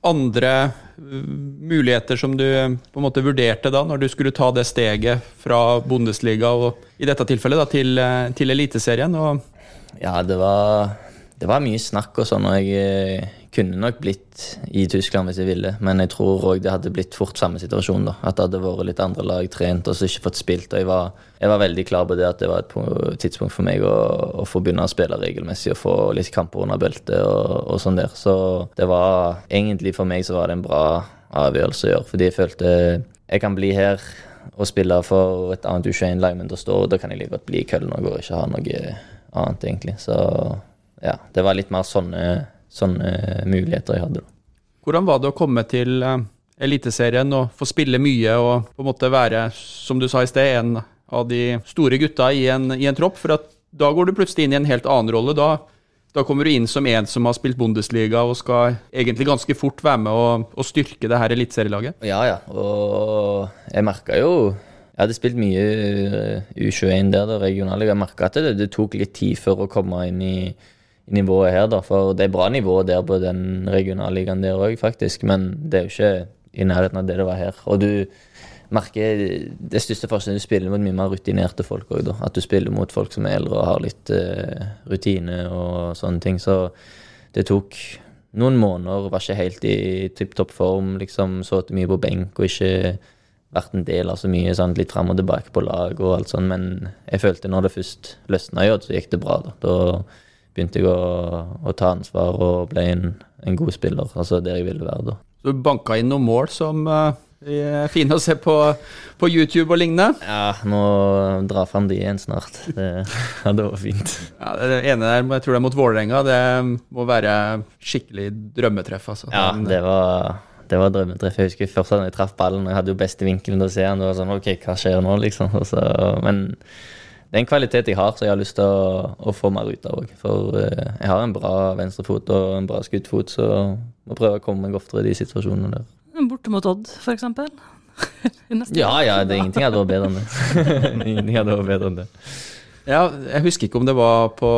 andre eh, muligheter som du eh, på en måte vurderte da, når du skulle ta det steget fra Bundesliga og i dette tilfellet da, til, eh, til Eliteserien? Og Ja, det var, det var mye snakk og sånn, og jeg eh, kunne nok blitt i Tyskland hvis jeg ville. Men jeg tror òg det hadde blitt fort samme situasjon. da, At det hadde vært litt andre lag trent og så ikke fått spilt. og jeg var, jeg var veldig klar på det at det var et tidspunkt for meg å, å få begynne å spille regelmessig og få litt kamper under beltet og, og sånn der. Så det var egentlig for meg så var det en bra avgjørelse å gjøre, fordi jeg følte jeg kan bli her og spille for et annet U21-lag, men da, står, da kan jeg like godt bli i Köln og ikke ha noe annet, egentlig. Så ja, det var litt mer sånne, sånne muligheter jeg hadde. hvordan var det å komme til eh, Eliteserien og få spille mye og på en måte være, som du sa i sted, en av de store gutta i en, i en tropp? For at da går du plutselig inn i en helt annen rolle. Da, da kommer du inn som en som har spilt Bundesliga og skal egentlig ganske fort være med å, og styrke det her eliteserielaget. Ja, ja. Og jeg merka jo Jeg hadde spilt mye eh, U21 der, det regionale. Jeg merka at det, det tok litt tid før å komme inn i nivået her, da. For det er bra nivå der på den regionalligaen der òg, faktisk. Men det er jo ikke i nærheten av det det var her. Og du merker det største forskjellen. Du spiller mot mye mer rutinerte folk òg, da. At du spiller mot folk som er eldre og har litt uh, rutine og sånne ting. Så det tok noen måneder, var ikke helt i tipp topp form. liksom Sittet mye på benk og ikke vært en del av så mye. Sånn, litt fram og tilbake på lag og alt sånt. Men jeg følte når det først løsna så gikk det bra. Da Da begynte jeg å, å ta ansvar og ble en, en god spiller. Altså der jeg ville være da. Så du banka inn noen mål som uh, er fine å se på, på YouTube og lignende. Ja, må dra fram de igjen snart. Det hadde vært fint. Ja, det ene der, jeg tror det er mot Vålerenga, det må være skikkelig drømmetreff. Altså. Ja, det var, det var drømmetreff. Jeg husker først da jeg traff ballen, jeg hadde jo beste vinkelen til å se den. Det var sånn, ok, hva skjer nå, liksom? Så, men det er en kvalitet jeg har, så jeg har lyst til å, å få mer ut av òg. For eh, jeg har en bra venstrefot og en bra skuddfot, så må prøve å komme meg oftere i de situasjonene der. Borte mot Odd, eksempel. Ja, ja, det er ingenting hadde vært bedre enn det. ingenting hadde vært bedre enn det. Ja, jeg husker ikke om det var på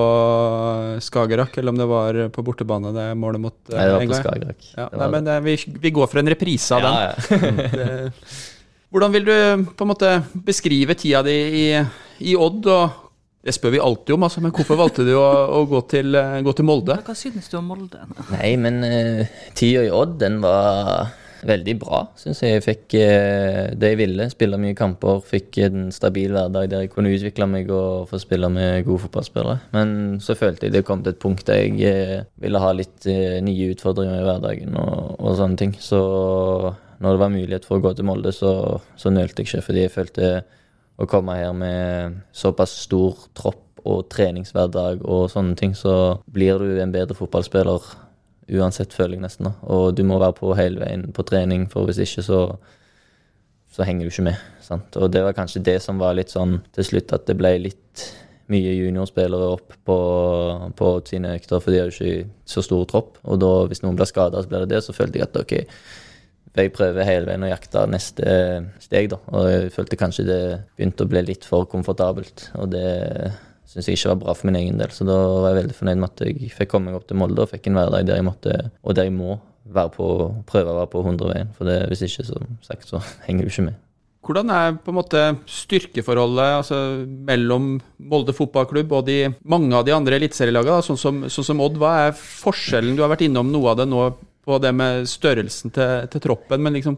Skagerrak eller om det var på bortebane, det målet mot eh, Nei, det var på England. Skagerrak. Ja, nei, men eh, vi, vi går for en reprise av den. Ja, ja. Det- Hvordan vil du på en måte beskrive tida di i, i Odd? og Det spør vi alltid om, altså, men hvorfor valgte du å, å gå, til, gå til Molde? Hva synes du om Molde? Nei, men uh, tida i Odd, den var veldig bra, syns jeg. Jeg fikk uh, det jeg ville. Spille mye kamper. Fikk en stabil hverdag der jeg kunne utvikle meg og få spille med gode fotballspillere. Men så følte jeg det kom til et punkt der jeg uh, ville ha litt uh, nye utfordringer i hverdagen og, og sånne ting. Så når det var mulighet for å gå til Molde, så, så nølte jeg ikke, fordi jeg følte å komme her med såpass stor tropp og treningshverdag og sånne ting, så blir du en bedre fotballspiller uansett, føler jeg nesten. Og du må være på hele veien på trening, for hvis ikke så så henger du ikke med. Sant? Og det var kanskje det som var litt sånn til slutt, at det ble litt mye juniorspillere opp på, på sine økter, for de har jo ikke så stor tropp. Og da, hvis noen blir skada, så blir det det, så følte jeg at OK, jeg prøver hele veien å jakte neste steg, da. Og jeg følte kanskje det begynte å bli litt for komfortabelt. Og det syns jeg ikke var bra for min egen del, så da var jeg veldig fornøyd med at jeg fikk komme meg opp til Molde og fikk en hverdag der jeg måtte, og der jeg må være på, prøve å være på 100-veien. For det, hvis ikke, som sagt, så henger du ikke med. Hvordan er på en måte styrkeforholdet altså, mellom Molde fotballklubb og de, mange av de andre eliteserielagene, sånn, sånn som Odd? Hva er forskjellen? Du har vært innom noe av det nå på det med størrelsen til, til troppen, men liksom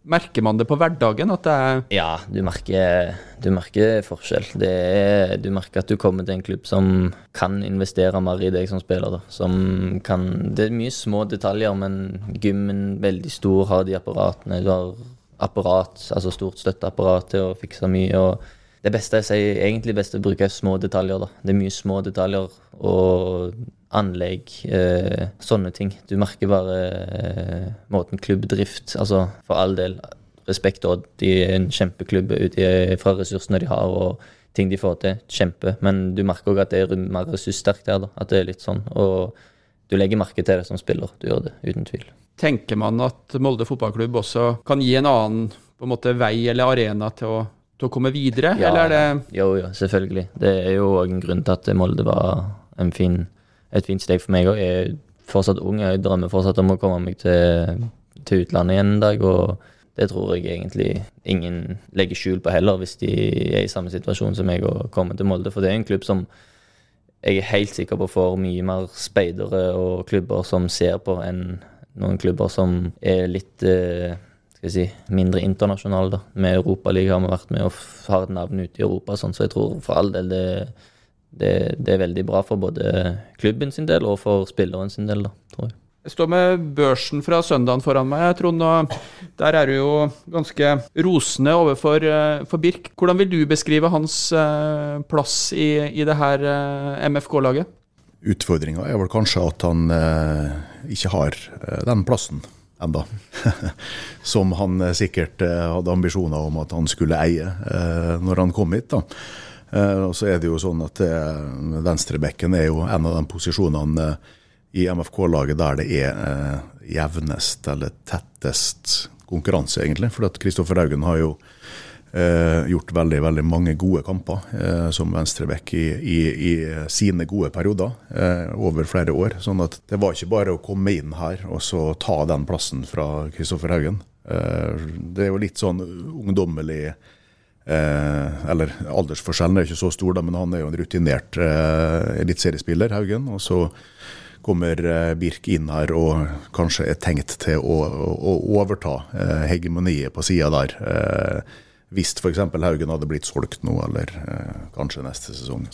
Merker man det på hverdagen? at det er Ja, du merker, du merker forskjell. Er, du merker at du kommer til en klubb som kan investere mer i deg som spiller. Som kan, det er mye små detaljer, men gymmen veldig stor, har de apparatene. Du har apparat, altså stort støtteapparat til å fikse mye. og Det beste jeg sier, egentlig best å bruke små detaljer. da. Det er mye små detaljer og anlegg, eh, sånne ting. Du merker bare eh, måten klubbdrift Altså, for all del, respekt Odd, de er en kjempeklubb ut fra ressursene de har og ting de får til. Kjempe. Men du merker òg at det er mer ressurssterkt der, da. At det er litt sånn. Og du legger merke til det som spiller. Du gjør det, uten tvil. Tenker man at Molde fotballklubb også kan gi en annen på en måte, vei eller arena til å, til å komme videre, ja, eller er det Jo, jo, selvfølgelig. Det er jo òg en grunn til at Molde var en fin et fint steg for meg. Jeg er fortsatt ung, jeg drømmer fortsatt om å komme meg til, til utlandet igjen en dag. og det tror jeg egentlig ingen legger skjul på heller, hvis de er i samme situasjon som meg og kommer til Molde. For det er en klubb som jeg er helt sikker på får mye mer speidere og klubber som ser på, enn noen klubber som er litt eh, skal jeg si, mindre internasjonal. da. Med Europaligaen har vi vært med og har et navn ute i Europa, sånn, så jeg tror for all del det det, det, er veldig bra for både klubben sin del og for spilleren sin del, da, tror jeg. Jeg står med børsen fra søndagen foran meg, Trond. og Der er du jo ganske rosende overfor eh, for Birk. Hvordan vil du beskrive hans eh, plass i, i det her eh, MFK-laget? Utfordringa er vel kanskje at han eh, ikke har den plassen enda. Som han sikkert hadde ambisjoner om at han skulle eie eh, når han kom hit. da. Eh, og så er det jo sånn at eh, venstrebekken er jo en av de posisjonene eh, i MFK-laget der det er jevnest eller tettest konkurranse, egentlig. For Kristoffer Haugen har jo eh, gjort veldig veldig mange gode kamper eh, som venstrebekk i, i, i, sine gode perioder eh, over flere år. Sånn at det var ikke bare å komme inn her og så ta den plassen fra Kristoffer Haugen. det er jo litt sånn ungdommelig Eh, eller aldersforskjellen er ikke så stor, da, men han er jo en rutinert eh, eliteseriespiller, Haugen. Og så kommer eh, Birk inn her og kanskje er tenkt til å, å, overta eh, hegemoniet på sida der. Eh, hvis f.eks. Haugen hadde blitt solgt nå, eller eh, kanskje neste sesong.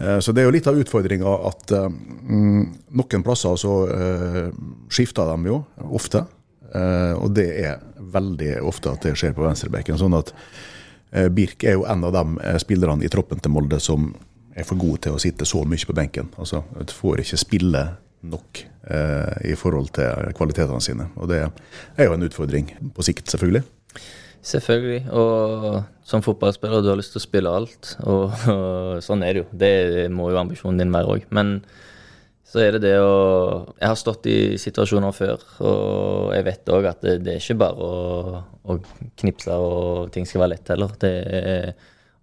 Eh, så det er jo litt av utfordringa at eh, mm, noen plasser så eh, skifter de jo ofte. og det er veldig ofte at det skjer på venstrebekken. sånn at Eh, Birk er jo en av de eh, spillerne i troppen til Molde som er for gode til å sitte så mye på benken. Altså, Du får ikke spille nok eh, i forhold til kvalitetene sine. Og det er jo en utfordring på sikt, selvfølgelig. Selvfølgelig. Og som fotballspiller, du har lyst til å spille alt. Og, og sånn er det jo. Det må jo ambisjonen din være òg. Men så er det det å Jeg har stått i situasjoner før, og jeg vet òg at det, det, er ikke bare å, å, knipse og ting skal være lett heller. Det er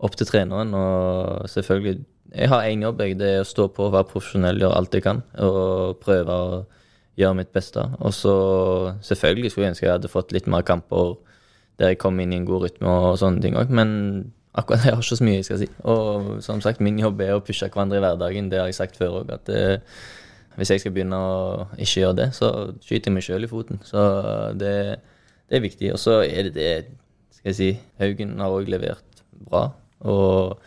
opp til treneren, og selvfølgelig Jeg har én jobb, jeg. Det er å stå på, være profesjonell, gjøre alt jeg kan. Og prøve å gjøre mitt beste. Og så selvfølgelig skulle jeg ønske jeg hadde fått litt mer kamper der jeg kom inn i en god rytme og sånne ting òg, men akkurat jeg har ikke så mye jeg skal si. Og som sagt, min jobb er å pushe hverandre i hverdagen. Det har jeg sagt før òg, at det, hvis jeg skal begynne å ikke gjøre det, så skyter jeg meg sjøl i foten. Så det, det er viktig. Og så er det det Skal jeg si Haugen har òg levert bra. Og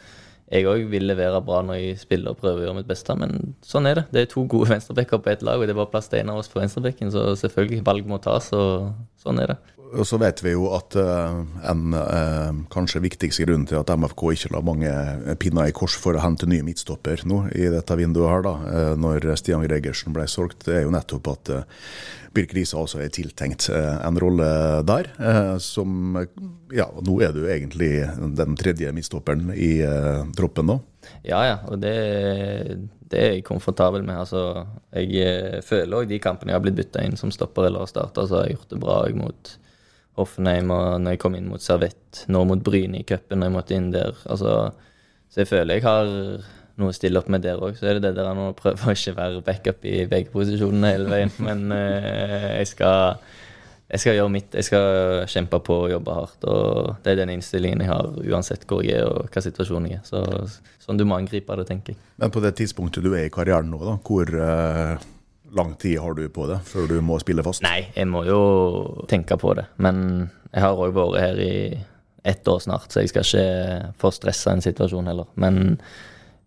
jeg òg vil levere bra når jeg spiller og prøver å gjøre mitt beste, men sånn er det. Det er to gode venstrebacker på ett lag, og det bare plass til en av oss på venstrebekken, så selvfølgelig valg må tas, og sånn er det. Og så vet vi jo at uh, en uh, kanskje viktigste grunn til at MFK ikke la mange pinner i kors for å hente nye midtstopper nå i dette vinduet her, da, uh, når Stian Gregersen ble solgt, det er jo nettopp at eh, Birk Riise også er tiltenkt eh, en rolle der. eh, som Ja, nå er du egentlig den tredje midtstopperen i eh, troppen da. Ja, ja, og det, det er jeg komfortabel med. Altså, jeg føler òg de kampene jeg har blitt bytta inn som stopper eller starta, så har jeg gjort det bra jeg mot Hoffenheim og når jeg kom inn mot Servett, nå mot Bryne i cupen når jeg måtte inn der. Altså, så jeg føler jeg har noe å stille opp med der òg. Så er det det der å prøve å ikke være backup i begge posisjonene hele veien. Men eh, jeg skal jeg skal gjøre mitt. Jeg skal kjempe på og jobbe hardt. og Det er den innstillingen jeg har, uansett hvor jeg er og hva situasjonen jeg er. Så, sånn du må angripe det, tenker jeg. Men på det tidspunktet du er i karrieren nå, da, hvor eh, lang tid har du på det før du må spille fast? Nei, jeg må jo tenke på det. Men jeg har òg vært her i ett år snart, så jeg skal ikke få stressa en situasjon heller. Men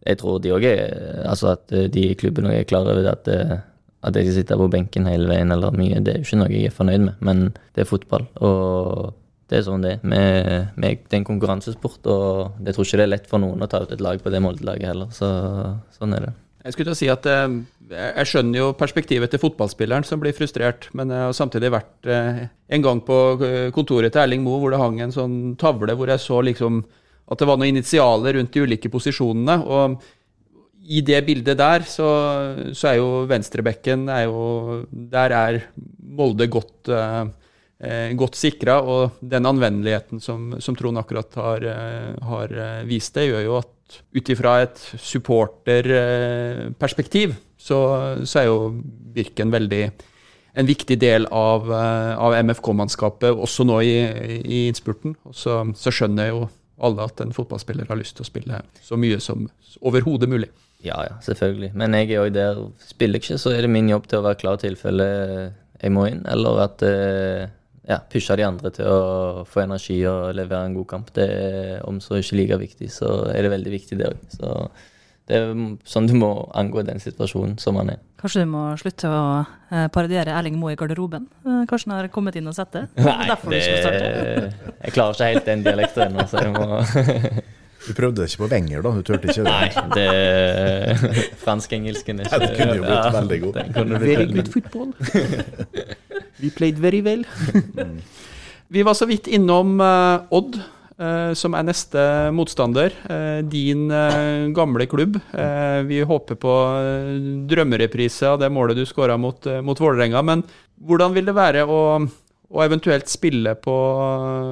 jeg tror de òg er Altså at de i klubben er klar over at eh, at jeg skal sitte på benken hele veien eller mye, det er jo ikke noe jeg er fornøyd med. Men det er fotball, og det er sånn det er. Det er en konkurransesport, og jeg tror ikke det er lett for noen å ta ut et lag på det Molde-laget heller. Så sånn er det. Jeg skulle til å si at eh, jeg skjønner jo perspektivet til fotballspilleren som blir frustrert, men jeg har samtidig vært eh, en gang på eh, kontoret til Erling Moe hvor det hang en sånn tavle hvor jeg så liksom at det var noen initialer rundt de ulike posisjonene. og i det bildet der så, så er jo venstrebekken er jo, Der er Molde godt, eh, eh, godt sikra, og den anvendeligheten som, som Trond akkurat har, eh, har eh, vist det, gjør jo at ut ifra et supporterperspektiv så, så er jo Birken veldig en viktig del av, av MFK-mannskapet, også nå i, i innspurten. Og så, så skjønner jo alle at en fotballspiller har lyst til å spille så mye som overhodet mulig. Ja, ja, selvfølgelig. Men jeg er jo der. Spiller jeg ikke, så er det min jobb til å være klar i tilfelle jeg må inn, eller at eh, ja, pushe de andre til å få energi og levere en god kamp. Det er om så ikke like viktig, så er det veldig viktig, det òg. Det er sånn du må angå den situasjonen som man er. Kanskje du må slutte å eh, parodiere Erling Moe i garderoben? Eh, Kanskje han har kommet inn og sett det? Derfor du det, jeg klarer ikke helt den dialekten ennå, så jeg må Du prøvde ikke på Wenger, da? Du turte ikke det? Nei, det fransk-engelsken er ikke Den kunne jo blitt veldig god. den kunne blitt Very good football. We played very well. Vi var så vidt innom eh, Odd, som er neste motstander. Eh, din eh, gamle klubb. Eh, vi håper på eh, drømmereprise av det målet du skåra mot, mot Vålerenga. Men hvordan vil det være å, å eventuelt spille på,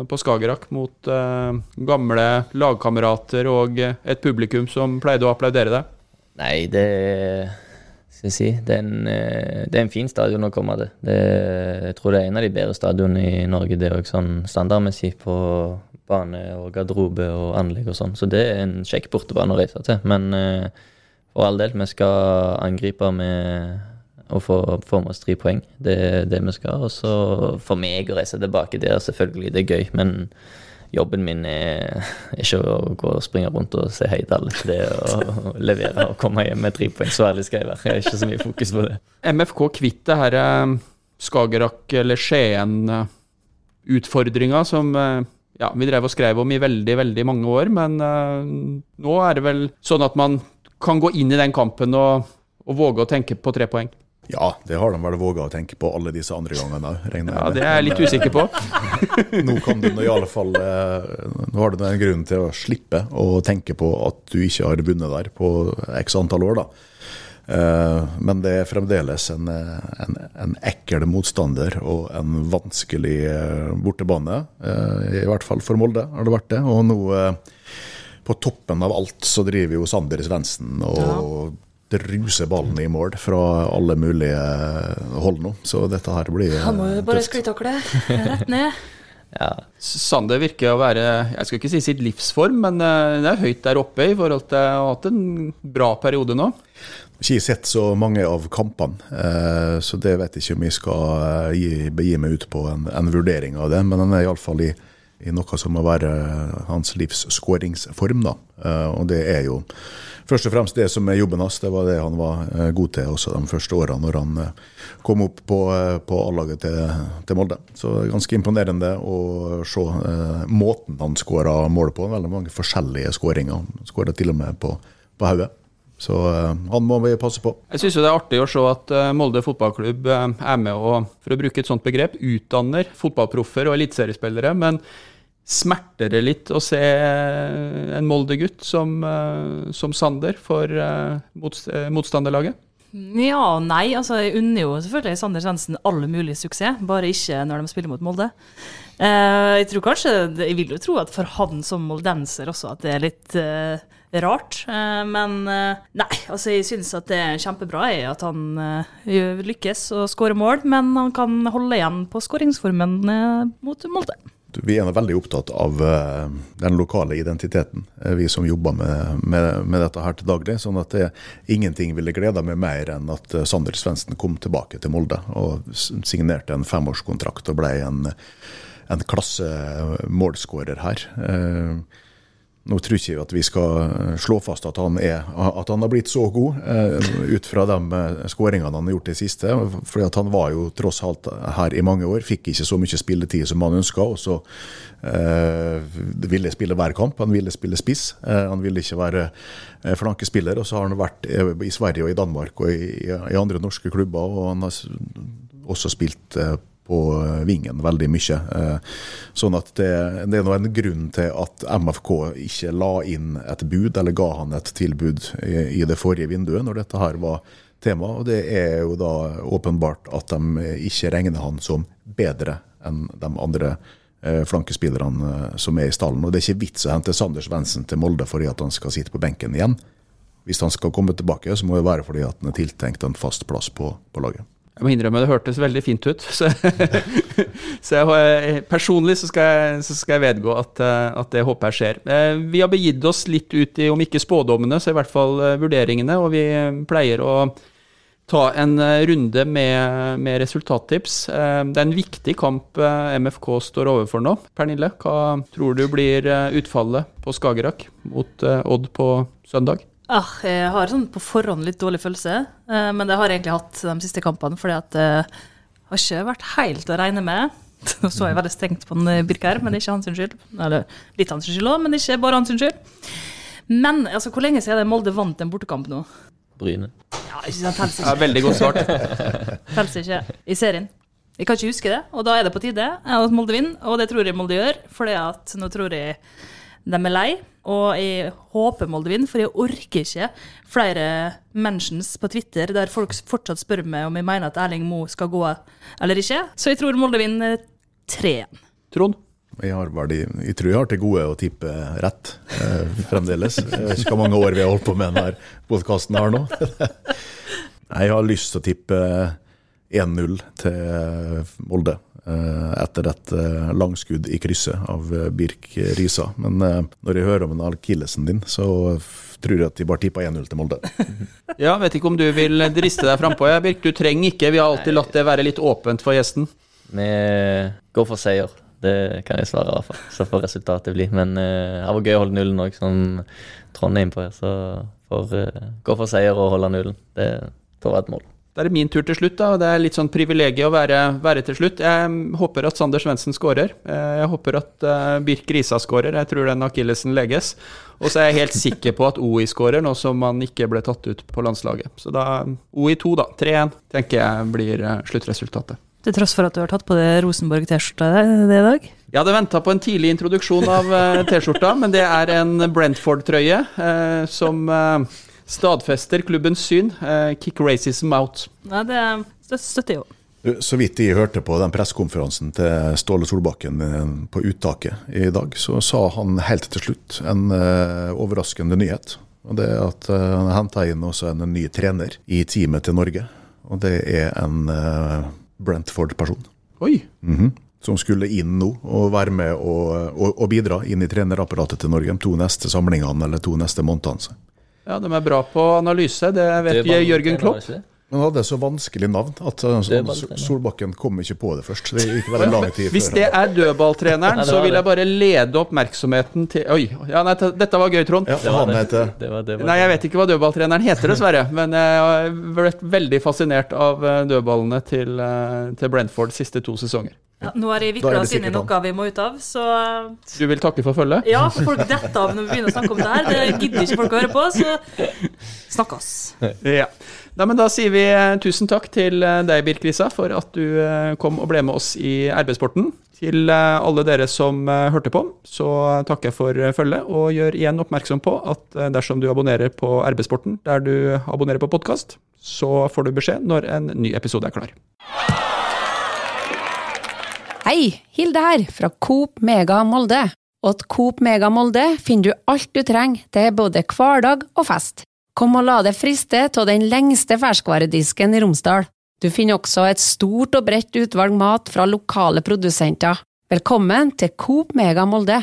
på Skagerrak mot uh, gamle lagkamerater og et publikum som pleide å applaudere deg? Nei, det skal jeg si, det er, en, eh, det er en fin stadion å komme til. Det, jeg tror det er en av de bedre stadionene i Norge, det er òg sånn standardmessig på bane og garderobe og anlegg og sånn. Så det er en kjekk bortebane å reise til. Men eh, for all del, vi skal angripe med å få, få med oss tre poeng. Det er det vi skal. Og så for meg å reise tilbake der, selvfølgelig, det er gøy. Men jobben min er ikke å gå og springe rundt og se hei til alle. Det å levere og komme hjem med tre poeng. Så ærlig skal jeg være. Jeg har ikke så mye fokus på det. MFK kvitt det her eh, Skagerrak- eller Skien-utfordringa som eh, ja, vi drev og skrev om i veldig, veldig mange år. Men eh, nå er det vel sånn at man kan gå inn i den kampen og, og våge å tenke på tre poeng. Ja, det har de vel våga å tenke på alle disse andre gangene òg, regner Ja, jeg Det er jeg litt usikker på. Nå kan du i alle fall eh, Nå har du en grunn til å slippe å tenke på at du ikke har vunnet der på x antall år, da. Eh, Men det er fremdeles en, eh, en, en ekkel motstander og en vanskelig eh, bortebane. Eh, I hvert fall for Molde har det vært det. Og nå, eh, på toppen av alt, så driver jo Sander Svendsen og druser ballen i mål fra alle mulige hold nå. Så dette her blir Han må jo bare sklitakle rett ned. Ja, Sander virker å være jeg skal ikke si sitt livsform, men eh, det er høyt der oppe i forhold til å ha hatt en bra periode nå. Ikke sett så mange av kampene, eh, så det vet jeg ikke om jeg skal eh, gi, begi meg ut på en, en vurdering av det. Men han er iallfall i, i noe som må være hans livs skåringsform. da. Eh, og det er jo først og fremst det som er jobben hans. Det var det han var eh, god til også de første årene når han eh, kom opp på, eh, på A-laget til, til Molde. Så ganske imponerende å se eh, måten han skåra mål på. Veldig mange forskjellige skåringer. Skåra til og med på, på hodet. Så eh, han må vi passe på. Jeg syns det er artig å se at eh, Molde fotballklubb eh, er med og, for å bruke et sånt begrep, utdanner fotballproffer og eliteseriespillere. Men smerter det litt å se en Molde-gutt som, eh, som Sander for eh, eh, motstanderlaget? Ja og nei. altså Jeg unner jo selvfølgelig Sander Svendsen all mulig suksess, bare ikke når de spiller mot Molde. Eh, jeg tror kanskje, jeg vil jo tro at for han som moldenser også at det er litt eh, rart. Eh, men eh, nei, altså jeg syns at det er kjempebra at han eh, lykkes å skårer mål, men han kan holde igjen på skåringsformen eh, mot Molde. Vi er veldig opptatt av eh, den lokale identiteten, eh, vi som jobber med, med, med dette her til daglig. sånn at det, ingenting ville gleda meg mer enn at eh, Sander Svendsen kom tilbake til Molde og signerte en femårskontrakt og ble en, en klasse målskårer her. Eh, Nå tror ikke jeg at vi skal eh, slå fast at han, er, at han har blitt så god, eh, ut fra de eh, skåringene han har gjort i siste. at han var jo tross alt her i mange år, fikk ikke så mye spilletid som han ønska. Og så eh, ville spille hver kamp. Han ville spille spiss. Han ville ikke være flankespiller. Og så har han vært i Sverige og i Danmark og i, i andre norske klubber. Og han har også spilt eh, på eh, vingen veldig mye. Eh, Sånn at det, det er nå en grunn til at MFK ikke la inn et bud, eller ga han et tilbud i, i det forrige vinduet, når dette her var tema. Og det er jo da åpenbart at de ikke regner han som bedre enn de andre eh, flankespillerne som er i stallen. Og det er ikke vits å hente Sander Svendsen til Molde fordi at han skal sitte på benken igjen. Hvis han skal komme tilbake, så må det være fordi at han er tiltenkt en fast plass på, på laget. Jeg må innrømme det hørtes veldig fint ut. Så, så jeg, personlig så skal, jeg, så skal jeg vedgå at, eh, at det håper jeg skjer. Eh, Vi har begitt oss litt ut i, om ikke spådommene, så i hvert fall eh, vurderingene. Og vi pleier å ta en runde med, med resultattips. Det er en viktig kamp MFK står overfor nå. Pernille, hva tror du blir utfallet på Skagerrak mot Odd på søndag? Ah, jeg har sånn på forhånd litt dårlig følelse, eh, men det har jeg egentlig hatt de siste kampene, fordi at det har ikke vært helt å regne med. Nå så jeg veldig strengt på den Birk her, men det er ikke hans skyld. Eller litt hans skyld òg, men ikke bare hans skyld. Men altså, hvor lenge siden er det Molde vant en bortekamp nå? Bryne. Ja, ikke sant, helst Ja, veldig godt svart. Helst ikke. I serien. Jeg kan ikke huske det, og da er det på tide at Molde vinner, og det tror jeg Molde gjør, for nå tror jeg de er lei, og jeg håper Molde vinner, for jeg orker ikke flere mentions på Twitter der folk fortsatt spør meg om jeg mener at Erling Moe skal gå eller ikke. Så jeg tror Molde vinner 3-1. Trond? Jeg, har vel, de- jeg tror jeg har til gode å tippe rett eh, fremdeles. Jeg vet ikke hvor mange år vi har holdt på med denne podkasten her nå. Jeg har lyst til å tippe 1-0 til Molde. Eh, Etter et eh, langskudd i krysset av eh, Birk Risa. Men når jeg hører om en akillesen din, så tror jeg at de bare tippa 1-0 til Molde. Ja, vet ikke om du vil driste deg frampå, Birk. Du trenger ikke, vi har alltid latt det være litt åpent for gjesten. Vi går for seier. Det kan jeg svare, i hvert fall. Så får resultatet bli. Men uh, det var gøy å holde nullen òg, som Trond er innpå her. Så får uh, gå for seier og holde nullen. Det får være et mål. Da er det min tur til slutt, da. og Det er litt sånn privilegium å være, være til slutt. Jeg mm, håper at Sander Svendsen skårer. Eh, Jeg håper at eh, Birk Risa skårer. Jeg tror den akillesen legges. Og så er jeg helt sikker på at OI skårer, nå som han ikke ble tatt ut på landslaget. Så da OI 2, da. 3-1, tenker jeg blir eh, sluttresultatet. Til tross for at du har tatt på deg Rosenborg-T-skjorta det i dag. Jeg hadde venta på en tidlig introduksjon av T-skjorta, men det er en Brentford-trøye eh, som eh, stadfester klubbens syn. Eh, kick racism out. Nei, det stø- støtter jeg jo. Så vidt jeg hørte på den pressekonferansen til Ståle Solbakken eh, på uttaket i dag, så sa han helt til slutt en eh, overraskende nyhet. Og det er at han har henta inn også en ny trener i teamet til Norge. Og det er en eh, Brentford-person. Oi! Mhm. Som skulle inn nå og være med og, og, og bidra inn i trenerapparatet til Norge de to neste samlingene eller to neste månedene. Ja, de er bra på analyse. Det vet det Jørgen Klopp. Men han hadde så vanskelig navn at uh, Solbakken kom ikke på det først. Det gikk veldig lang tid Hvis det er dødballtreneren, så vil jeg bare lede oppmerksomheten til Oi, ja, nei, dette var gøy, Trond. Ja, han heter Det var, det var Nei, jeg vet ikke hva dødballtreneren heter, dessverre. Men jeg har vært veldig fascinert av eh, dødballene til, eh, til Brentford de siste to sesonger. Ja, nå har jeg vikla oss inn i noe vi må ut av, så Du vil takke for følget? ja, for folk detter av når vi begynner å snakke om det her. Det gidder ikke folk å høre på, så snakkes. Ja. Men Da sier vi eh, tusen takk til eh, deg, Birk Risa, for at du eh, kom og ble med oss i RB-sporten. Til alle dere som hørte på, så takker jeg for følget, og gjør igjen oppmerksom på at dersom du abonnerer på RB-sporten der du abonnerer på podkast, så får du beskjed når en ny episode er klar. Hei, Hilde her, fra Coop Mega Molde. Åt Coop Mega Molde finner du alt du trenger til både hverdag og fest. Kom og la deg friste av den lengste ferskvaredisken i Romsdal. Du finner også et stort og bredt utvalg mat fra lokale produsenter. Velkommen til Coop Mega Molde.